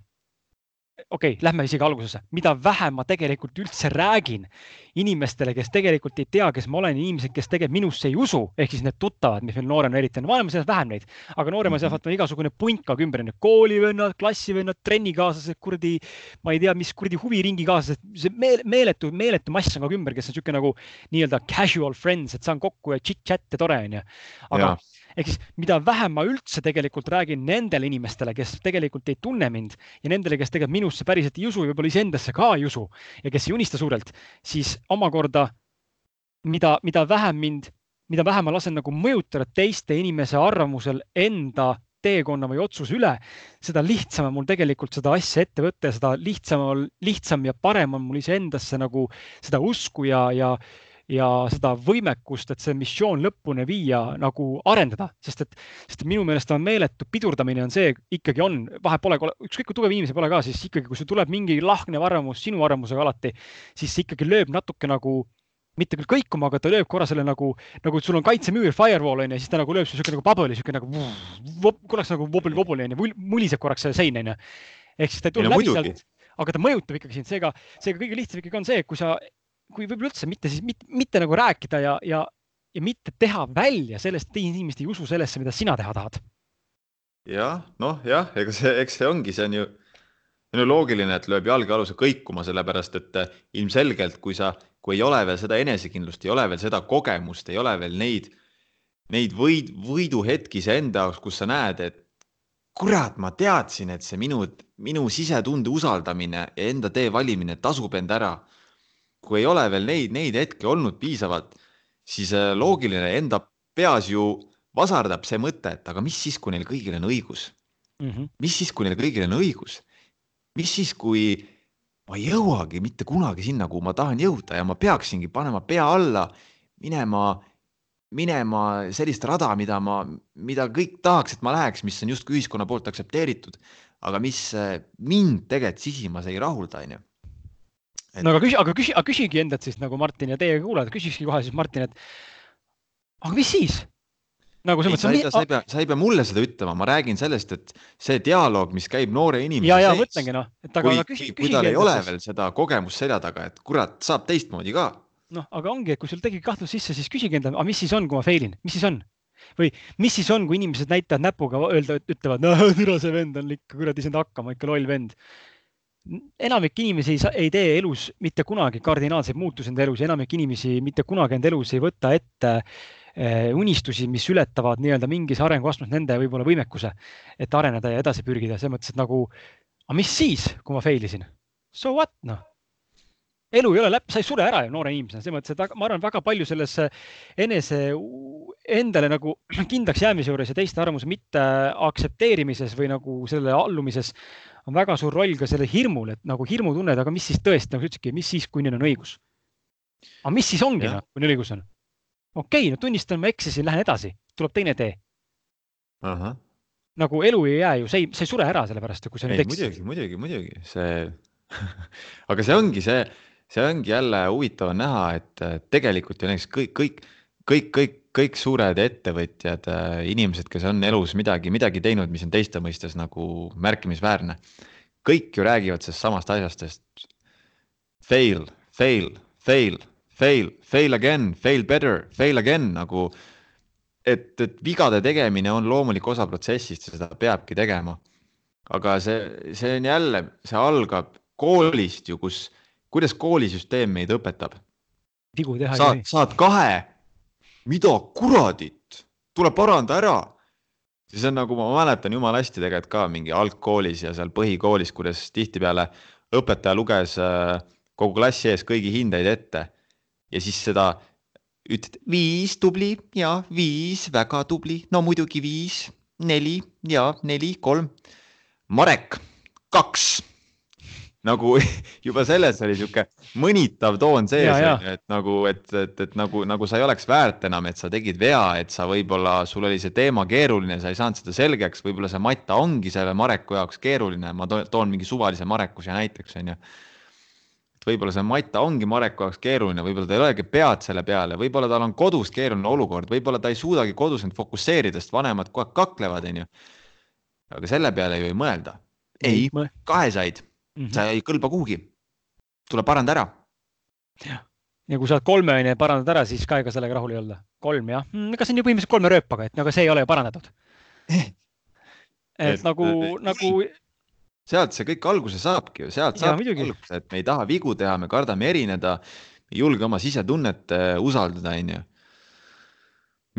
okei okay,, lähme isegi algusesse, mida vähem ma tegelikult üldse räägin inimestele, kes tegelikult ei tea, kes ma olen, inimesed, kes tegelikult minusse ei usu, ehk siis need tuttavad, mis meil nooremana eriti on, vanemas eas vähem neid, aga nooremas eas vaata igasugune punkag ümber, koolivennad, klassivennad, trennikaaslased, kuradi, ma ei tea, mis kuradi huviringikaaslased, see meel, meeletu, meeletu mass on ka ümber, kes on niisugune nagu nii-öelda casual friends, et saan kokku ja chit-chat ja tore onju. aga ja ehk siis mida vähem ma üldse tegelikult räägin nendele inimestele, kes tegelikult ei tunne mind ja nendele, kes tegelikult minusse päriselt ei usu ja võib-olla iseendasse ka ei usu ja kes ei unista suurelt, siis omakorda mida, mida vähem mind, mida vähem ma lasen nagu mõjutada teiste inimese arvamusel enda teekonna või otsuse üle, seda lihtsam on mul tegelikult seda asja ette võtta ja seda lihtsam, lihtsam ja parem on mul iseendasse nagu seda usku ja, ja ja seda võimekust, et see missioon lõpuni viia, nagu arendada, sest et, sest minu meelest on meeletu pidurdamine on see ikkagi on, vahet pole, ükskõik kui tugev inimene pole ka, siis ikkagi, kui sul tuleb mingi lahknev arvamus sinu arvamusega alati, siis see ikkagi lööb natuke nagu mitte küll kõikuma, aga ta lööb korra selle nagu, nagu sul on kaitsemüür, firewall on ju, siis ta nagu lööb siuke nagu bubble, siuke nagu korraks nagu wobble-wobble on ju, muliseb korraks see sein on ju. ehk siis ta ei tule läbi sealt, aga ta mõjutab ikkagi sind, seega, seega kõige lihtsam ikkagi on see, kui sa kui võib-olla üldse mitte siis mitte, mitte nagu rääkida ja, ja, ja mitte teha välja sellest, et teised inimesed ei usu sellesse, mida sina teha tahad. jah, noh jah, ega see, eks see ongi, see on ju, on ju loogiline, et lööb jalge aluse kõikuma, sellepärast et eh, ilmselgelt, kui sa, kui ei ole veel seda enesekindlust, ei ole veel seda kogemust, ei ole veel neid, neid võid, võiduhetki iseenda jaoks, kus sa näed, et kurat, ma teadsin, et see minu, minu sisetunde usaldamine ja enda tee valimine tasub end ära kui ei ole veel neid, neid hetki olnud piisavalt, siis äh, loogiline enda peas ju vasardab see mõte, et aga mis siis, kui neil kõigil on õigus mm. -hmm. mis siis, kui neil kõigil on õigus? mis siis, kui ma ei jõuagi mitte kunagi sinna, kuhu ma tahan jõuda ja ma peaksingi panema pea alla, minema, minema sellist rada, mida ma, mida kõik tahaks, et ma läheks, mis on justkui ühiskonna poolt aktsepteeritud, aga mis äh, mind tegelikult sisimas ei rahulda, onju et.... no aga küsi, aga küsi, aga küsigi endalt siis nagu Martin ja teie kuulajad, küsikski kohe siis Martin, et aga mis siis? nagu selles mõttes. sa ei pea, sa ei pea mulle seda ütlema, ma räägin sellest, et see dialoog, mis käib noore inimese ja, et aga, aga küsi, kui tal ei ole siis. veel seda kogemust selja taga, et kurat, saab teistmoodi ka. noh, aga ongi, et kui sul tekib kahtlus sisse, siis küsigi endale, aga mis siis on, kui ma fail in, mis siis on? või mis siis on, kui inimesed näitavad näpuga, öelda, ütlevad, no türa see vend on ikka kuradi saanud hakkama, ikka loll vend enamik inimesi ei, ei tee elus mitte kunagi kardinaalseid muutusi enda elus ja enamik inimesi mitte kunagi enda elus ei võta ette eh, unistusi, mis ületavad nii-öelda mingis arenguastmes nende võib-olla võimekuse, et areneda ja edasi pürgida, selles mõttes, et nagu, aga mis siis, kui ma fail isin? So what noh? Elu ei ole läbi, sa ei sure ära ju noore inimesena, selles mõttes, et ma arvan, väga palju selles enese, endale nagu kindlaks jäämise juures ja teiste arvamuse mitte aktsepteerimises või nagu sellele allumises on väga suur roll ka sellel hirmul, et nagu hirmutunne, et aga mis siis tõesti, nagu sa ütlesidki, mis siis, kui neil on õigus? aga mis siis ongi, noh, kui neil õigus on? okei okay,, no tunnistan, ma eksisin, lähen edasi, tuleb teine tee. nagu elu ei jää ju, see ei, see ei sure ära sellepärast, kui sa nüüd eksid. muidugi, muidugi, muidugi see aga see ongi see, see ongi jälle huvitav on näha, et äh, tegelikult ju näiteks kõik, kõik, kõik, kõik, kõik suured ettevõtjad, inimesed, kes on elus midagi, midagi teinud, mis on teiste mõistes nagu märkimisväärne. kõik ju räägivad sellest samast asjast, sest fail, fail, fail, fail, fail again, fail better, fail again nagu. et, et vigade tegemine on loomulik osa protsessist ja seda peabki tegema. aga see, see on jälle, see algab koolist ju, kus, kuidas koolisüsteem meid õpetab. vigu teha saad, saad kahe, mida kuradit, tule paranda ära siis on nagu ma mäletan jumala hästi tegelikult ka mingi algkoolis ja seal põhikoolis, kuidas tihtipeale õpetaja luges äh, kogu klassi ees kõigi hindeid ette ja siis seda ütled viis tubli ja viis väga tubli, no muidugi viis, neli ja neli, kolm. Marek, kaks. Nagu juba selles oli sihuke mõnitav toon sees, et nagu, et, et, et nagu, nagu sa ei oleks väärt enam, et sa tegid vea, et sa võib-olla, sul oli see teema keeruline, sa ei saanud seda selgeks, võib-olla see matta ongi selle Mareku jaoks keeruline, ma toon mingi suvalise Mareku siia näiteks onju et võib-olla see Matta ongi Mareku jaoks keeruline, võib-olla ta ei olegi pead selle peale, võib-olla tal on kodus keeruline olukord, võib-olla ta ei suudagi kodus end fokusseerida, sest vanemad kogu aeg kaklevad, onju. aga selle peale ju ei mõelda. ei, kahe said mm, -hmm. sa ei kõlba kuhugi. tule paranda ära. jah, ja kui saad kolme onju ja parandad ära, siis ka ega sellega rahul ei olda. kolm jah, mm, ega see on ju põhimõtteliselt kolme rööpaga, et aga see ei ole ju parandatud et, et nagu, nagu sealt see kõik alguse saabki ju, sealt saab alguse, et me ei taha vigu teha, me kardame erineda, ei julge oma sisetunnet äh, usaldada, onju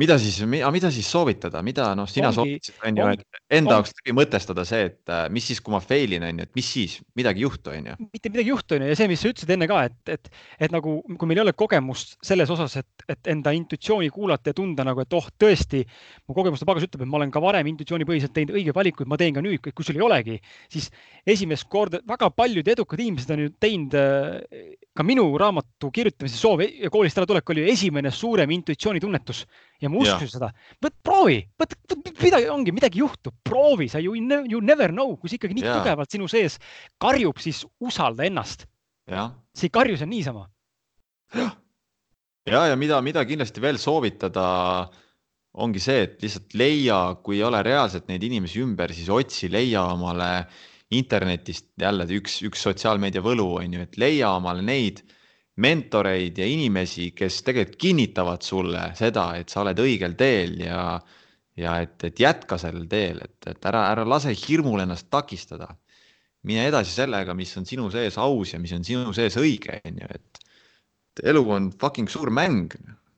mida siis, mida siis soovitada, mida noh, sina ongi, soovitasid, on ju, et enda jaoks läbi mõtestada see, et äh, mis siis, kui ma fail in, on ju, et mis siis, midagi ei juhtu, on ju. mitte midagi ei juhtu, on ju, ja see, mis sa ütlesid enne ka, et, et, et nagu, kui meil ei ole kogemust selles osas, et, et enda intuitsiooni kuulata ja tunda nagu, et oh, tõesti, mu kogemuste pagas ütleb, et ma olen ka varem intuitsioonipõhiselt teinud õigeid valikuid, ma teen ka nüüd, kui sul ei olegi, siis esimest korda väga paljud edukad inimesed on ju teinud äh, ka minu raamatu kirjutamise soov ja koolist äratulek oli esimene suurem intuitsioonitunnetus ja ma uskusin seda. võt proovi, võt, midagi ongi, midagi juhtub, proovi, sa ju you never know, kui see ikkagi nii ja. tugevalt sinu sees karjub, siis usalda ennast. see ei karju seal niisama. jah, ja, ja mida, mida kindlasti veel soovitada ongi see, et lihtsalt leia, kui ei ole reaalselt neid inimesi ümber, siis otsi, leia omale internetist jälle üks, üks sotsiaalmeedia võlu on ju, et leia omale neid mentoreid ja inimesi, kes tegelikult kinnitavad sulle seda, et sa oled õigel teel ja, ja et, et jätka sellel teel, et, et ära, ära lase hirmul ennast takistada. mine edasi sellega, mis on sinu sees aus ja mis on sinu sees õige, on ju, et elu on fucking suur mäng.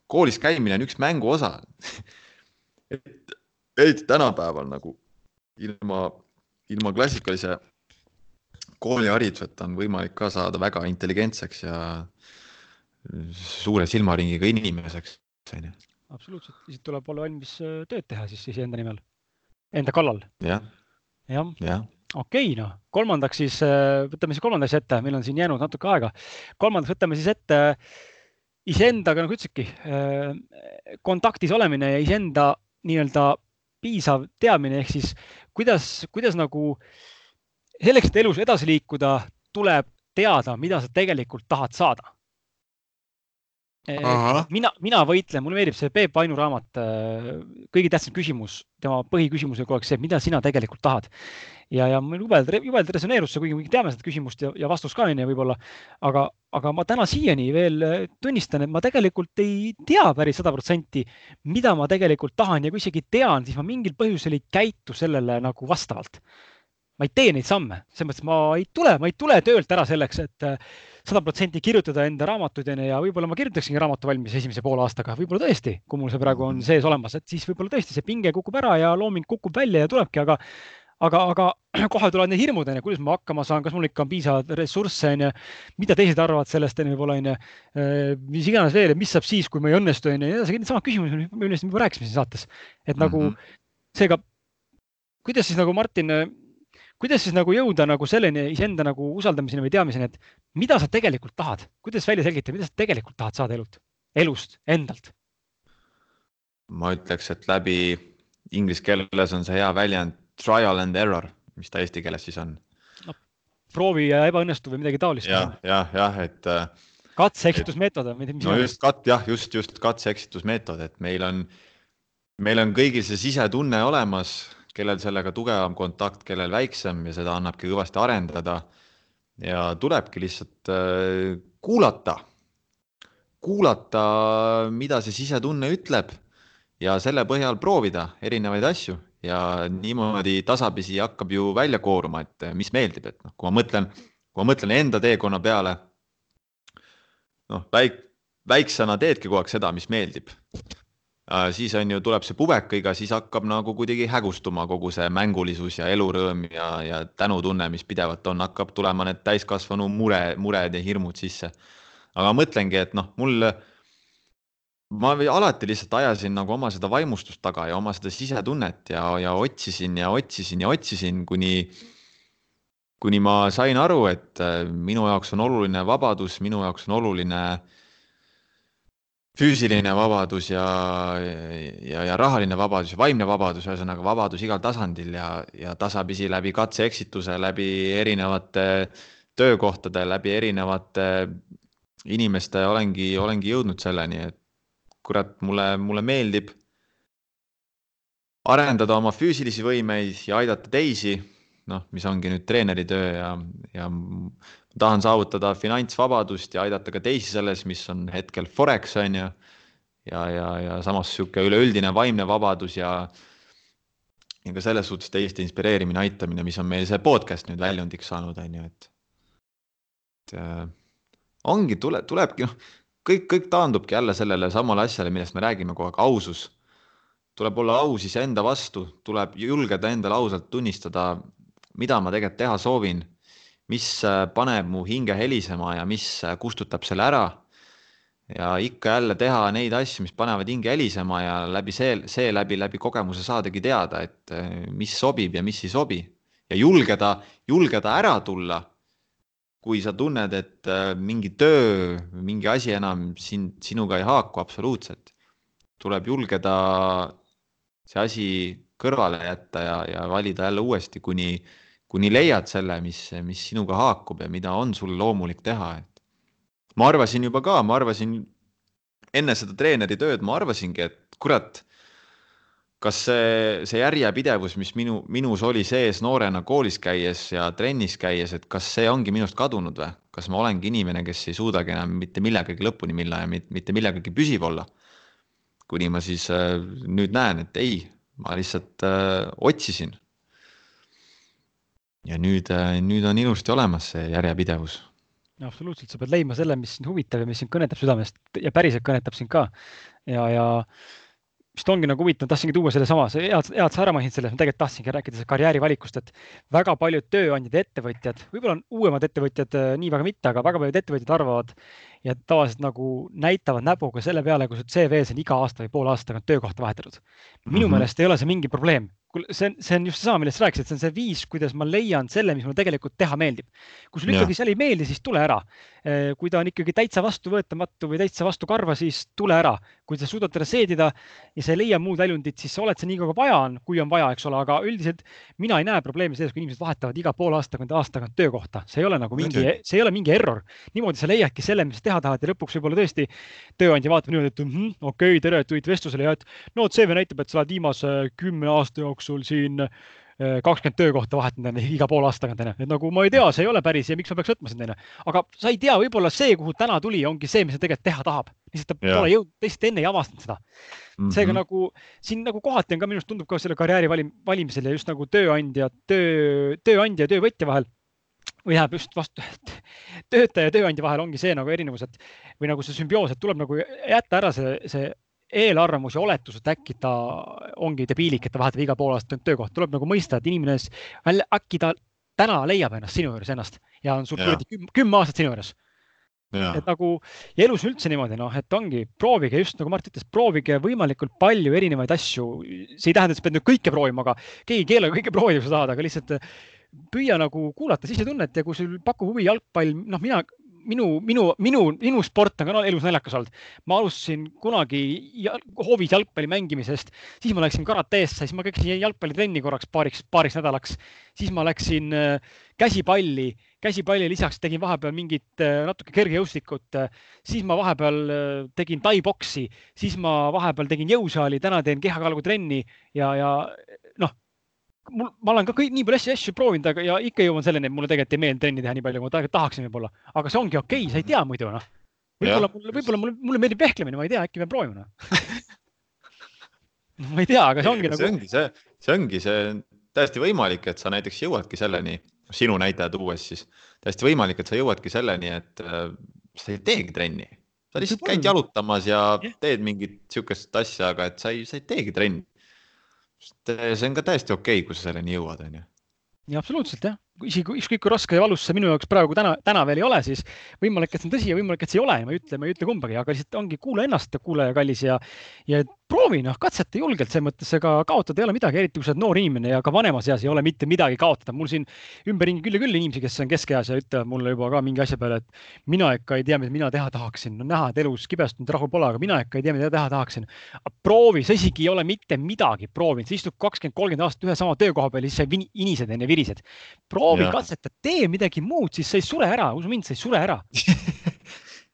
koolis käimine on üks mängu osa et eriti tänapäeval nagu ilma, ilma klassikalise koolihariduseta on võimalik ka saada väga intelligentseks ja suure silmaringiga inimeseks, onju. absoluutselt, siis tuleb olla valmis äh, tööd teha siis iseenda nimel, enda kallal ja.. jah ja. ja., okei okay,, noh, kolmandaks siis äh, võtame siis kolmanda asja ette, meil on siin jäänud natuke aega. kolmandaks võtame siis ette iseendaga, nagu ütlesidki, äh, kontaktis olemine ja iseenda nii-öelda piisav teadmine ehk siis kuidas, kuidas nagu selleks, et elus edasi liikuda, tuleb teada, mida sa tegelikult tahad saada mina, mina võitlen, mulle meeldib see Peep Vainu raamat, äh, kõige tähtsam küsimus, tema põhiküsimus kogu aeg see, mida sina tegelikult tahad. ja, ja mul jubedalt, jubedalt resoneerus see, kuigi me teame seda küsimust ja, ja vastust ka onju võib-olla, aga, aga ma täna siiani veel äh, tunnistan, et ma tegelikult ei tea päris sada protsenti, mida ma tegelikult tahan ja kui isegi tean, siis ma mingil põhjusel ei käitu sellele nagu vastavalt ma ei tee neid samme, selles mõttes ma ei tule, ma ei tule töölt ära selleks, et äh, sada protsenti kirjutada enda raamatuid onju ja võib-olla ma kirjutaksingi raamatu valmis esimese poole aastaga, võib-olla tõesti, kui mul see praegu on mhm. sees olemas, et siis võib-olla tõesti see pinge kukub ära ja looming kukub välja ja tulebki, aga aga, aga kohe tulevad need hirmud onju, kuidas ma hakkama saan, kas mul ikka on piisavalt ressursse onju, mida teised arvavad sellest onju, võib-olla onju, äh, mis iganes veel, mis saab siis, kui ma ei õnnestu onju ja nii edasi, needsamad küsimused, millest me juba rääkisime siin saates, et nagu mm -hmm. seega kuidas siis nagu Martin kuidas siis nagu jõuda nagu selleni iseenda nagu usaldamiseni või teadmiseni, et mida sa tegelikult tahad, kuidas välja selgitada, mida sa tegelikult tahad saada elult, elust endalt? ma ütleks, et läbi inglise keeles on see hea väljend trial and error, mis ta eesti keeles siis on no,? proovi ja ebaõnnestu või midagi taolist. jah, jah, jah, et. Äh, katse-eksitusmeetod on. no just kat-, jah, just, just katse-eksitusmeetod, et meil on, meil on kõigil see sisetunne olemas, kellel sellega tugevam kontakt, kellel väiksem ja seda annabki kõvasti arendada. ja tulebki lihtsalt äh, kuulata, kuulata, mida see sisetunne ütleb ja selle põhjal proovida erinevaid asju ja niimoodi tasapisi hakkab ju välja kooruma, et mis meeldib, et noh, kui ma mõtlen, kui ma mõtlen enda teekonna peale. noh, väik-, väiksena teedki kogu aeg seda, mis meeldib. Siis on ju, tuleb see pubekaiga, siis hakkab nagu kuidagi hägustuma kogu see mängulisus ja elurõõm ja, ja tänutunne, mis pidevalt on, hakkab tulema need täiskasvanu mure, mured ja hirmud sisse. aga mõtlengi, et noh, mul ma alati lihtsalt ajasin nagu oma seda vaimustust taga ja oma seda sisetunnet ja, ja otsisin ja otsisin ja otsisin, kuni, kuni ma sain aru, et äh, minu jaoks on oluline vabadus, minu jaoks on oluline füüsiline vabadus ja, ja, ja rahaline vabadus ja vaimne vabadus, ühesõnaga vabadus igal tasandil ja, ja tasapisi läbi katse-eksituse, läbi erinevate töökohtade, läbi erinevate inimeste olengi, olengi jõudnud selleni, et kurat, mulle, mulle meeldib arendada oma füüsilisi võimeid ja aidata teisi, noh, mis ongi nüüd treeneri töö ja, ja tahan saavutada finantsvabadust ja aidata ka teisi selles, mis on hetkel Forex on ju. ja, ja, ja samas sihuke üleüldine vaimne vabadus ja, ja ka selles suhtes teiste inspireerimine, aitamine, mis on meil see podcast nüüd väljundiks saanud, on ju, et. et äh, ongi, tule, tulebki noh kõik, kõik taandubki jälle sellele samale asjale, millest me räägime kogu aeg, ausus. tuleb olla aus iseenda vastu, tuleb julgeda endale ausalt tunnistada, mida ma tegelikult teha soovin, mis äh, paneb mu hinge helisema ja mis äh, kustutab selle ära. ja ikka jälle teha neid asju, mis panevad hinge helisema ja läbi see, seeläbi läbi kogemuse saadagi teada, et äh, mis sobib ja mis ei sobi ja julgeda, julgeda ära tulla kui sa tunned, et mingi töö, mingi asi enam sind, sinuga ei haaku absoluutselt, tuleb julgeda see asi kõrvale jätta ja, ja valida jälle uuesti, kuni, kuni leiad selle, mis, mis sinuga haakub ja mida on sul loomulik teha, et ma arvasin juba ka, ma arvasin enne seda treeneri tööd, ma arvasingi, et kurat kas see, see järjepidevus, mis minu, minus oli sees noorena koolis käies ja trennis käies, et kas see ongi minust kadunud või? kas ma olengi inimene, kes ei suudagi enam mitte millegagi lõpuni minna ja mitte millegagi püsiv olla? kuni ma siis äh, nüüd näen, et ei, ma lihtsalt äh, otsisin. Ja nüüd äh,, nüüd on ilusti olemas see järjepidevus. absoluutselt, sa pead leidma selle, mis sind huvitab ja mis sind kõnetab südamest ja päriselt kõnetab sind ka. ja, ja vist ongi nagu huvitav, tahtsingi tuua sellesama, see head, head sa ära mainisid selles, ma tegelikult tahtsingi rääkida sellest karjäärivalikust, et väga paljud tööandjad ja ettevõtjad, võib-olla on uuemad ettevõtjad äh, nii väga mitte, aga väga paljud ettevõtjad arvavad ja tavaliselt nagu näitavad näpuga selle peale, kui su CV-s on iga aasta või poole aasta tagant töökohta vahetatud. minu mm -hmm. meelest ei ole see mingi probleem, see on, see on just seesama, millest sa rääkisid, see on see viis, kuidas ma leian selle, mis mulle tegelikult teha meeldib. kui sulle ikkagi seal ei meeldi, siis tule ära. Eh, kui ta on ikkagi täitsa vastuvõetamatu või täitsa vastu karva, siis tule ära. kui sa suudad teda seedida ja sa ei leia muud väljundit, siis sa oled see nii kaua, vaja on, kui on vaja, eks ole, aga üldiselt mina ei näe probleemi selles, kui inimesed vahetavad iga poole aasta tagant, aasta tagant töökohta, see ei ole nagu mingi, see ei ole mingi error. niimoodi sa leiadki selle, mis sa teha tahad ja lõpuks võib-olla tõesti tööandja vaatab niimoodi, et mm -hmm, okei okay,, tere, tulid vestlusele ja et no CV näitab, et sa oled viimase kümne aasta jooksul siin eh, kakskümmend töökohta vahetanud iga poole aasta tagant, onju. et nagu ma ei tea, see ei ole päris ja miks ma peaks võtma sind, onju. aga sa ei tea, võib-olla see, kuhu täna tuli, ongi see, mis ta tegelikult teha tahab. lihtsalt ta ja. pole jõudnud, teist enne ei avastanud seda mm. -hmm. seega nagu siin nagu kohati on ka minu arust tundub ka selle karjääri valim, valimisel ja just nagu tööandja, töö, tööandja ja töövõtja vahel või läheb just vastu, töötaja ja tööandja vahel ongi see nagu erinevus, et või nagu see sümbioos, et tuleb nagu jätta ära see, see eelarvamus ja oletus, et äkki ta ongi debiilik, et ta vahetab iga pool aastat töökohta, tuleb nagu mõista, et inimene, äkki ta täna leiab ennast sinu juures ennast ja on sul kuradi kümme, kümme aastat sinu juures. et nagu ja elus üldse niimoodi, noh, et ongi, proovige just nagu Mart ütles, proovige võimalikult palju erinevaid asju. see ei tähenda, et sa pead nüüd kõike proovima, aga keegi ei keela kõike proovida, kui sa tahad, aga lihtsalt püüa nagu kuulata sisetunnet ja kui sul pakub huvi jalgpall, noh, mina minu, minu, minu, minu sport on ka elus naljakas olnud. ma alustasin kunagi hoovis jalgpalli mängimisest, siis ma läksin karateesse, siis ma käisin jalgpallitrenni korraks paariks, paariks nädalaks, siis ma läksin äh, käsipalli, käsipalli lisaks tegin vahepeal mingit äh, natuke kergejõustikut, siis ma vahepeal äh, tegin tai-boksi, siis ma vahepeal tegin jõusaali, täna teen kehakaaluga trenni ja, ja mul, ma olen ka kõik nii palju asju, asju proovinud, aga ja ikka jõuan selleni, et mulle tegelikult ei meeldi trenni teha nii palju, kui ma tahaksin võib-olla, aga see ongi okei okay,, sa ei tea muidu noh. võib-olla mulle, võib-olla mulle, mulle meeldib vehklemine, ma ei tea, äkki pean proovima noh ma ei tea, aga see ongi see nagu. ongi see, see ongi see täiesti võimalik, et sa näiteks jõuadki selleni, sinu näitaja tuues siis, täiesti võimalik, et sa jõuadki selleni, et äh, sa ei teegi trenni. sa lihtsalt käid jalutamas ja teed mingit sihukest asja, aga et sa ei, sa ei teegi trenni see on ka täiesti okei okay,, kui sa selleni jõuad, onju. ja absoluutselt jah, isegi ükskõik kui raske ja valus see minu jaoks praegu täna, täna veel ei ole, siis võimalik, et see on tõsi ja võimalik, et see ei ole ja ma ei ütle, ma ei ütle kumbagi, aga lihtsalt ongi kuula ennast, kuulaja kallis ja, ja proovi noh, katseta julgelt, selles mõttes ega kaotada ei ole midagi, eriti kui sa oled noor inimene ja ka vanemas eas ei ole mitte midagi kaotada. mul siin ümberringi küll ja küll inimesi, kes on keskeas ja ütlevad mulle juba ka mingi asja peale, et mina ikka ei tea, mida mina teha tahaksin. no näha, et elus kibestunud rahu pole, aga mina ikka ei tea, mida teha tahaksin. proovi, sa isegi ei ole mitte midagi proovinud, sa istud kakskümmend, kolmkümmend aastat ühe sama töökoha peal ja siis sa inised ja virised. proovi, katseta, tee midagi muud, siis sa ei sure ära, usu mind, sa ei sure ära.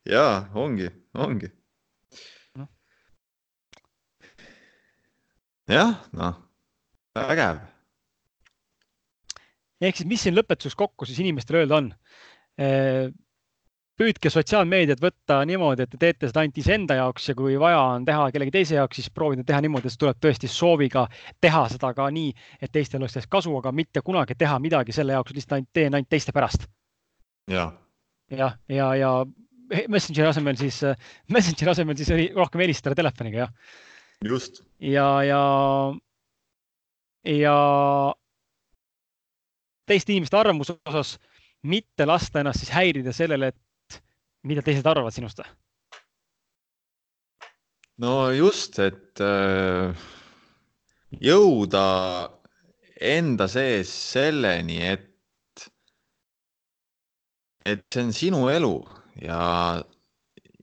Ja ongi, ongi. Jah, noh, vägev. ehk siis, mis siin lõpetuseks kokku siis inimestele öelda on? Püüdke sotsiaalmeediat võtta niimoodi, et te teete seda ainult iseenda jaoks ja kui vaja on teha kellegi teise jaoks, siis proovida teha niimoodi, et see tuleb tõesti sooviga teha seda ka nii, et teistel oleks sellest kasu, aga mitte kunagi teha midagi selle jaoks, lihtsalt ainult teen ainult teiste pärast. ja, ja, ja, ja Messengeri asemel siis, Messengeri asemel siis rohkem helistada telefoniga, jah just. ja, ja, ja teiste inimeste arvamuse osas mitte lasta ennast siis häirida sellele, et mida teised arvavad sinust. no just, et äh, jõuda enda sees selleni, et, et see on sinu elu ja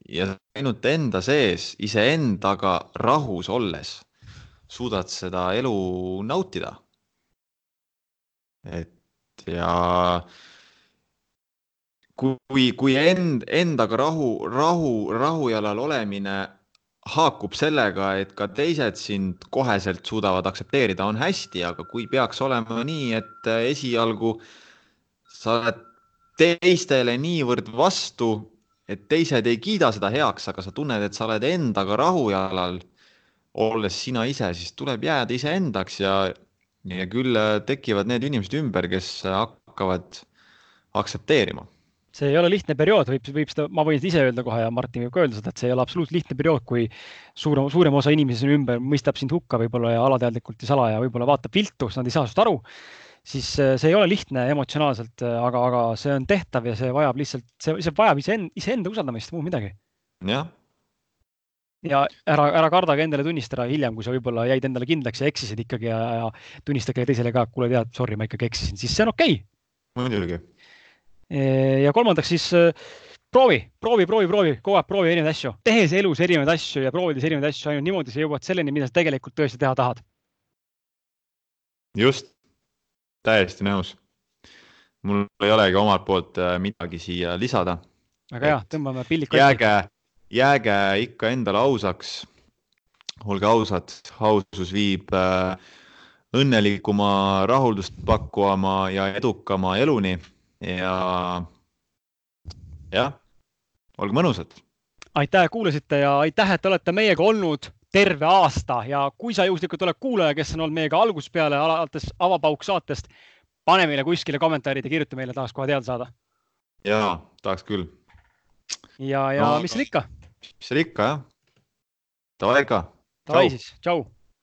ja ainult enda sees, iseendaga rahus olles suudad seda elu nautida. et ja kui, kui end, endaga rahu, rahu, rahujalal olemine haakub sellega, et ka teised sind koheselt suudavad aktsepteerida, on hästi, aga kui peaks olema nii, et esialgu sa oled teistele niivõrd vastu et teised ei kiida seda heaks, aga sa tunned, et sa oled endaga rahujalal, olles sina ise, siis tuleb jääda iseendaks ja, ja küll tekivad need inimesed ümber, kes hakkavad aktsepteerima see ei ole lihtne periood, võib, võib seda, ma võin seda ise öelda kohe ja Martin võib ka öelda seda, et see ei ole absoluutselt lihtne periood, kui suurem, suurem osa inimesi sinu ümber mõistab sind hukka võib-olla ja alateadlikult ja salaja võib-olla vaatab viltu, sest nad ei saa sinust aru siis äh, see ei ole lihtne emotsionaalselt, äh, aga, aga see on tehtav ja see vajab lihtsalt, see, see vajab iseenda, iseenda usaldamist, muud midagi. jah. ja ära, ära kardagi endale tunnistada hiljem, kui sa võib-olla jäid endale kindlaks ja eksisid ikkagi ja, ja tunnista kellelegi teisele ka, et kuule, tead, sorry, ma ikkagi eksisin, siis see on okei okay.. muidugi. Ja kolmandaks siis äh, proovi, proovi, proovi, proovi, kogu aeg proovi erinevaid asju, tehes elus erinevaid asju ja proovides erinevaid asju, ainult niimoodi sa jõuad selleni, mida sa tegelikult tõesti teha tahad. just täiesti nõus. mul ei olegi omalt poolt äh, midagi siia lisada. väga hea, tõmbame pilli kotti. jääge, jääge ikka endale ausaks. olge ausad, ausus viib äh, õnnelikuma, rahuldust pakkuvama ja edukama eluni ja jah, olge mõnusad. aitäh, kuulasite ja aitäh, et olete meiega olnud terve aasta ja kui sa juhuslikult oled kuulaja, kes on olnud meiega algusest peale alates Avapauk saatest, pane meile kuskile kommentaarid ja kirjuta meile, tahaks kohe teada saada. ja tahaks küll. ja, ja no, mis seal ikka? mis seal ikka jah. Davai ikka. Davai siis, tšau